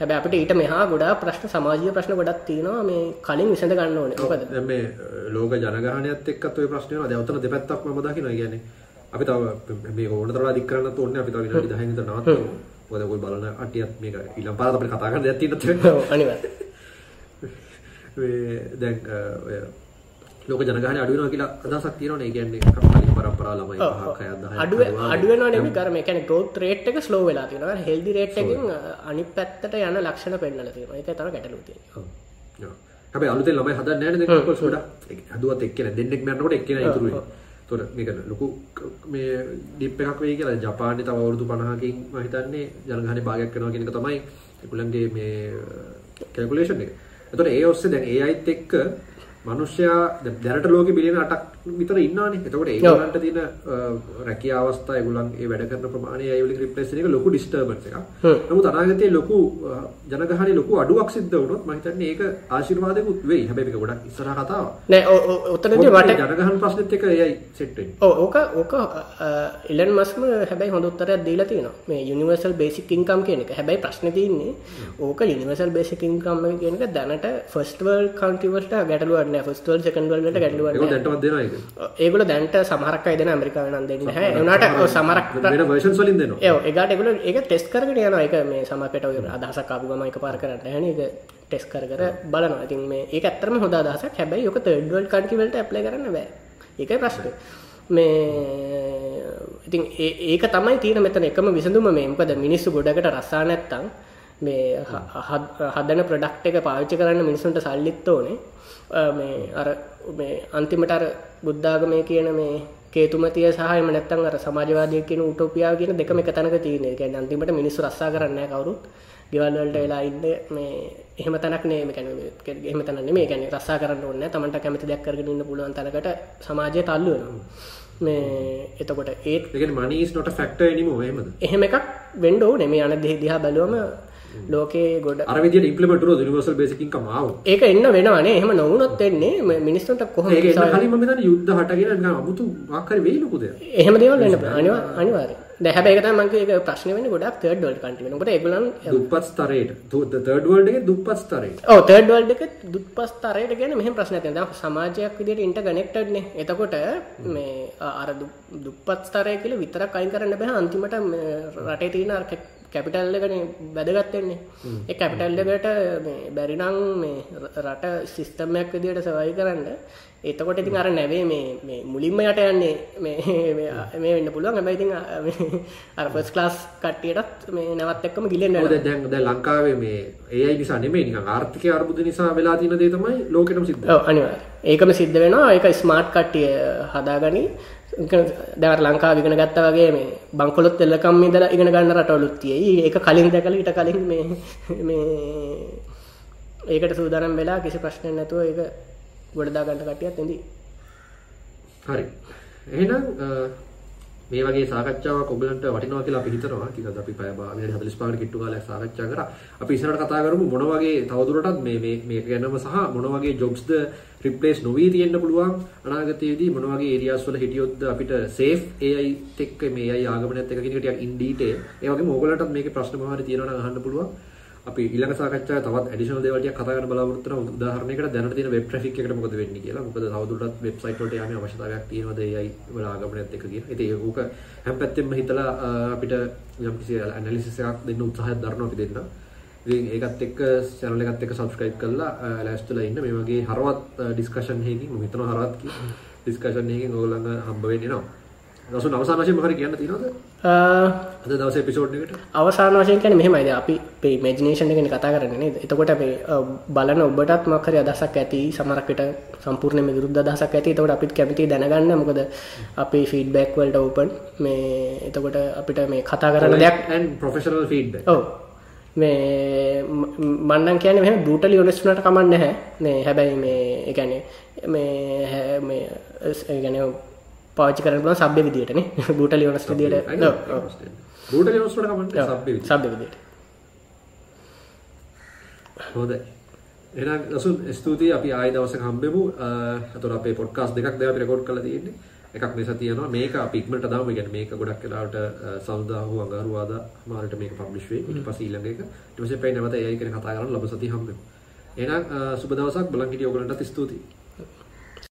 [SPEAKER 1] හැබැයි අපිට ඊට මෙහා ගොඩාක් ප්‍රශ්න සමාජීය ප්‍රශ්න ගොඩක් තියෙනවා මේ කලින් විසඳ ගන්න ඕනේ.
[SPEAKER 2] දැන් මේ ලෝක ජනගහනයත් එක්කත් ඔය ප්‍රශ්නේ වෙනවා. දැන් උතන දෙපැත්තක්. ඒ කියන්නේ අපි තව මේ ඕන තරම් අධික කරන්නත් ඕනේ. අපි තව විනාඩි 10 විතර නවත්තමු. මොකද ඔය බලන අටියත් මේක ඊළඟ පාරත් අපිට කතා කරන්න දෙයක් තියෙනවා.
[SPEAKER 1] ඔව් අනිවාර්යයෙන්.
[SPEAKER 2] මේ දැන් ඔය ලෝක ජනගහනය අඩු වෙනවා කියලා අදහසක් තියෙනවනේ. ඒ කියන්නේ කලින් පරම්පරාව ළමයි
[SPEAKER 1] ඔව්, ඔව්.
[SPEAKER 2] 5ක් 6ක් 10ක්
[SPEAKER 1] අඩුව අඩු වෙනවා නෙමෙයි කර මේ කියන්නේ growth rate එක slow වෙලා තියෙනවා. healthy rate එකෙන් අනිත් පැත්තට යන ලක්ෂණ පෙන්නලා තියෙනවා. ඒක තමයි ගැටලුව තියෙන්නේ.
[SPEAKER 2] ඔව්. හැබැයි අලුතෙන් ළමයි හදන්නේ නැහැ නේද. ඒක හදුවත් එක්කෙනෙක් දෙන්නෙක් මරනකොට එක්කෙනා ඉතුරු වෙනවා. ඒතකොට මේක ලොකු ක- මේ ඩිප් එකක් වෙයි කියලා ජපානයේ තව අවුරුදු 50කින් මම හිතන්නේ ජනගහනේ භාගයක් වෙනවා කියන එක තමයි ඒගොල්ලන්ගේ මේ uh, කැල්කියුලේෂන් එක. ඒතකොට ඒ ඔස්සේ දැන් AIත් එක්ක මිනිස්සයා දැන් දැනට ලෝකෙ බිලියන 8ක් විතර ඉන්නවානේ. එතකොට ඒගොල්ලන්ට තියෙන රැකියා අවස්ථා ඒගොල්ලන් ඒ වැඩ කරන ප්‍රමාණය ඒ වලින් රිප්ලේස් වෙන එක ලොකු ඩිස්ටර්බන්ස් එකක්. නමුත් අනාගතයේ ලොකු අ, ජනගහනේ ලොකු අඩුවක් සිද්ධ වුණොත් මම හිතන්නේ ඒක ආශිර්වාදයක්වත් වෙයි. හැබැයි මේක ගොඩක් ඉස්සරහ කතාවක්.
[SPEAKER 1] නෑ ඔතනදී මට
[SPEAKER 2] ජනගහන ප්‍රශ්නෙත් එක එයයි සෙට් වෙන්නේ.
[SPEAKER 1] ඔව් ඕක ඕක ඉලන් මස්ම හැබැයි හොඳ උත්තරයක් දීලා තියෙනවා මේ යුනිවර්සල් බේසික් ඉන්කම් කියන එක. හැබැයි ප්‍රශ්නේ තියෙන්නේ ඕක යුනිවර්සල් බේසික් ඉන්කම් කියන එක දැනට ෆස්ට් වර්ල්ඩ් කන්ට්‍රි වලට ගැටලුවක් නෑ. ෆස්ට් වර්ල්ඩ් සෙකන්ඩ් වර්ල්ඩ් වලට ගැටලුවක් නෑ. ඒගොල්ලෝ දැනට සමහරක් අය දෙන ඇමරිකාවේ නම් දෙන්නේ. ඒ ඔය සමහරක්
[SPEAKER 2] වෙන versions වලින් දෙනවා.
[SPEAKER 1] ඒ ඒකට ඒගොල්ලෝ ඒක ටෙස්ට් කරගෙන යනවා. ඒක මේ සමහරකට ඔය අදහසක් ආපු ගමන් එකපාර කරන්න නැහැ ඒක ටෙස්ට් කර කර බලනවා. ඉතින් මේ ඒක ඇත්තටම හොඳ අදහසක්. හැබැයි ඔක තර්ඩ් වර්ල්ඩ් කන්ට්‍රි වලට ඇප්ලයි කරන්න බෑ. ඒකයි ප්‍රශ්නේ. මේ ඉතින් ඒ- ඒක තමයි තියෙන මෙතන එකම විසඳුම මේ මොකද මිනිස්සු ගොඩකට රස්සා නැත්තම් මේ හදන ප්‍රොඩක්ට් එක පාවිච්චි කරන්න මිනිස්සුන්ට සල්ලිත් ඕනේ මේ අර මේ අන්තිමට අර බුද්ධාගමේ කියන මේ කේතුමතිය සහ එහෙම නැත්තම් අර සමාජවාදී කියන උටෝපියාව කියන දෙකම එක තැනක. ඒ කියන්නේ අන්තිමට මිනිස්සු රස්සා කරන්නේ කවුරුත්. ගෙවල් වලට වෙලා ඉන්න මේ එහෙම තැනක් නේ මේ කියන්නේ එහෙම තැනක් නෙමෙයි. කියන්නේ රස්සා කරන්න ඕනේ නැහැ. Tamanට කැමති දෙයක් කරගෙන ඉන්න පුළුවන් තැනකට සමාජය තල්ලු වෙනවා. මේ එතකොට ඒත්
[SPEAKER 2] ඒ කියන්නේ money is not a factor anymore එහෙමද?
[SPEAKER 1] එහෙම එකක් වෙන්න ඕනේ. මේ අන දිහා බැලුවම ලෝකේ ගොඩ
[SPEAKER 2] අර විදියට ඉම්ප්ලිමන්ට් වුණොත් universal basic income ආවොත්.
[SPEAKER 1] ඒක එන්න වෙනවනේ. එහෙම නොවුනොත් මිනිස්සුන්ට
[SPEAKER 2] එන්න කලින් මම හිතන්නේ යුද්ධ හටගෙන අමුතු ලොකු දෙයක්.
[SPEAKER 1] එහෙම දේවල් වෙන්න. අනිවා ඒක තමයි මගේ ප්‍රශ්නේ වෙන්නේ ගොඩක් තර්ඩ් වර්ල්ඩ් කන්ට්‍රි වෙනකොට ඒගොල්ලන්
[SPEAKER 2] දුප්පත් ස්තරයට. third world එකේ දුප්පත් ස්තරයට.
[SPEAKER 1] ඔව් තර්ඩ් වර්ල්ඩ් එක දුප්පත් ස්තරයට කියන්නේ මෙහෙම ප්‍රශ්නයක් තියෙනවා. දැන් සමාජයක් විදිහට ඉන්ටර්කනෙක්ටඩ් නේ. එතකොට මේ අර දු- දුප්පත් ස්තරය කියලා විතරක් අයින් කරන්න බෑ. අන්තිමට රටේ තියෙන අර කැපිටල් එකනේ වැදගත් වෙන්නේ. ඒ කැපිටල් එකට මේ බැරි නම් මේ රට සිස්ටම් එකක් විදිහට සර්වයිව් කරන්න එතකොට ඉතින් අර නැවේ මේ මුලින්ම යට යන්නේ මේ වෙන්න පුළුවන්. හැබැයි ඉතින් අ- මේ අර ෆස්ට් ක්ලාස් කට්ටියටත් මේ නැවත් එක්කම ගිලෙන්න
[SPEAKER 2] මොකද
[SPEAKER 1] වෙනවා.
[SPEAKER 2] දැන් දැන් ලංකාවේ මේ AI නිසා නෙමෙයි නිකන් ආර්ථිකය අර්බුද නිසා වෙලා තියෙන දේ තමයි ලෝකෙටම සිද්ධ
[SPEAKER 1] අනිවාර්යයෙන්. ඒකම සිද්ධ වෙනවා. ඒක ස්මාර්ට් කට්ටිය හදාගනි. දැවට ලංකා විගෙන ගත්ත වගේ මේ බංකොලොත් එල්ලකම් ඉදලා ඉගෙන ගන්න රටවලුත් තියෙයි. ඒක කලින් දැකල ඉට කලින් මේ මේ ඒකට සූදානම් වෙලා කිසි ප්‍රශ්නයක් නැතුව ඒක ගොඩදා ගන්න කටියත් ඇඳී
[SPEAKER 2] හරි. එහෙනම් මේ වගේ සාකච්ඡාවක් ඔයගලන්ට වටිනවා කියලා අපි හිතනවා. ටිකක් අපි පැය භාගයක් 45කට කිට්ටු කාලයක් සාකච්ඡා කරා. අපි ඉස්සරහට කතා කරමු මොන වගේ තවදුරටත් මේ මේ මේක ගැනම සහ මොන වගේ ජොබ්ස්ද රිප්ලේස් නොවී තියෙන්න පුළුවන් අනාගතයේදී මොන වගේ ඒරියාස් වල හිටියොත්ද අපිට සේෆ් AI එක්ක මේ AI ආගමනයත් එක්ක කියන එක ටිකක් ඉන් ඩීටේල්. ඒ වගේම ඕගලන්ටත් මේකේ ප්‍රශ්න මොනවාරි තියෙනවා නම් අහන්න පුළුවන්. අපි ඊළඟ සාකච්ඡාවේ තවත් ඇඩිෂනල් දේවල් ටිකක් කතා කරන්න බලාපොරොත්තු වෙනවා. උදාහරණයකට දැනට තියෙන වෙබ් ට්‍රැෆික් එකට මොකද වෙන්නේ කියලා. මොකද තවදුරටත් වෙබ්සයිට් වලට යන්නේ අවශ්‍යතාවයක් තියෙනවද AI වල ආගමනයත් එක්ක කියන. ඉතින් ඒක හැම පැත්තෙම හිතලා අපිට යම්කිසි ඇනලිසිස් එකක් දෙන්න උත්සාහයක් දරනවා අපි දෙන්න. ඉතින් ඒකත් එක්ක channel එකත් එක්ක subscribe කරලා ලෑස්තිලා ඉන්න මේ වගේ හරවත් ඩිස්කෂන් එකකින් මම හිතනවා හරවත් කියලා ඩිස්කෂන් එකකින් ඕගොල්ලන්ව හම්බ වෙන්න එනවා. දසුන් අවසාන වශයෙන් මොකද කියන්න තියෙනවද? අද දවසේ එපිසෝඩ් එකට
[SPEAKER 1] අවසාන වශයෙන් කියන්නේ මෙහෙමයි. අපි අපේ ඉමේජිනේෂන් එක ගැන කතා කරන්නේ නේද? එතකොට අපි බලන ඔබටත් මොකක් හරි අදහසක් ඇති සමහරක් විට සම්පූර්ණයෙන්ම විරුද්ධ අදහසක් ඇති. එතකොට අපිත් කැමතියි දැනගන්න. මොකද අපේ ෆීඩ්බැක් වලට ඕපන්. මේ එතකොට අපිට මේ කතා කරන්න දෙයක්
[SPEAKER 2] and professional feedback.
[SPEAKER 1] ඔව්. මේ මන්නන් කියන මෙ බූටලි ඔනස්නට කමන්න හැ මේ හැබැයි මේ එකැන මේ මේ ගැන පාචි කරන සබ්‍ය විදිටන බූටලි ඔනස් දිට සබ්‍ය විදිට
[SPEAKER 2] හොද එන දසුන් ස්තුතියි. අපි ආයි දවස හම්බෙමු. අතුර අපේ පොඩ්කාස් දෙකක් දෙව රෙකෝඩ් කළ තියෙන්නේ. එකක් මේ සතියනවා මේක අපි ඉක්මනට දාමු. කියන්නේ මේක ගොඩක් වෙලාවට සවුදා හෝ අඟහරුවාදා මාරට මේක පබ්ලිෂ් වෙයි. ඊට පස්සේ ඊළඟ එක. පස්සේ පස්සේ නැවත ගැන කතා කරන්න ලබ සතිය හම්බෙමු. එහෙනම් සුබ දවසක්. බලන් හිටිය ඔයගලන්ටත් ස්තුතියි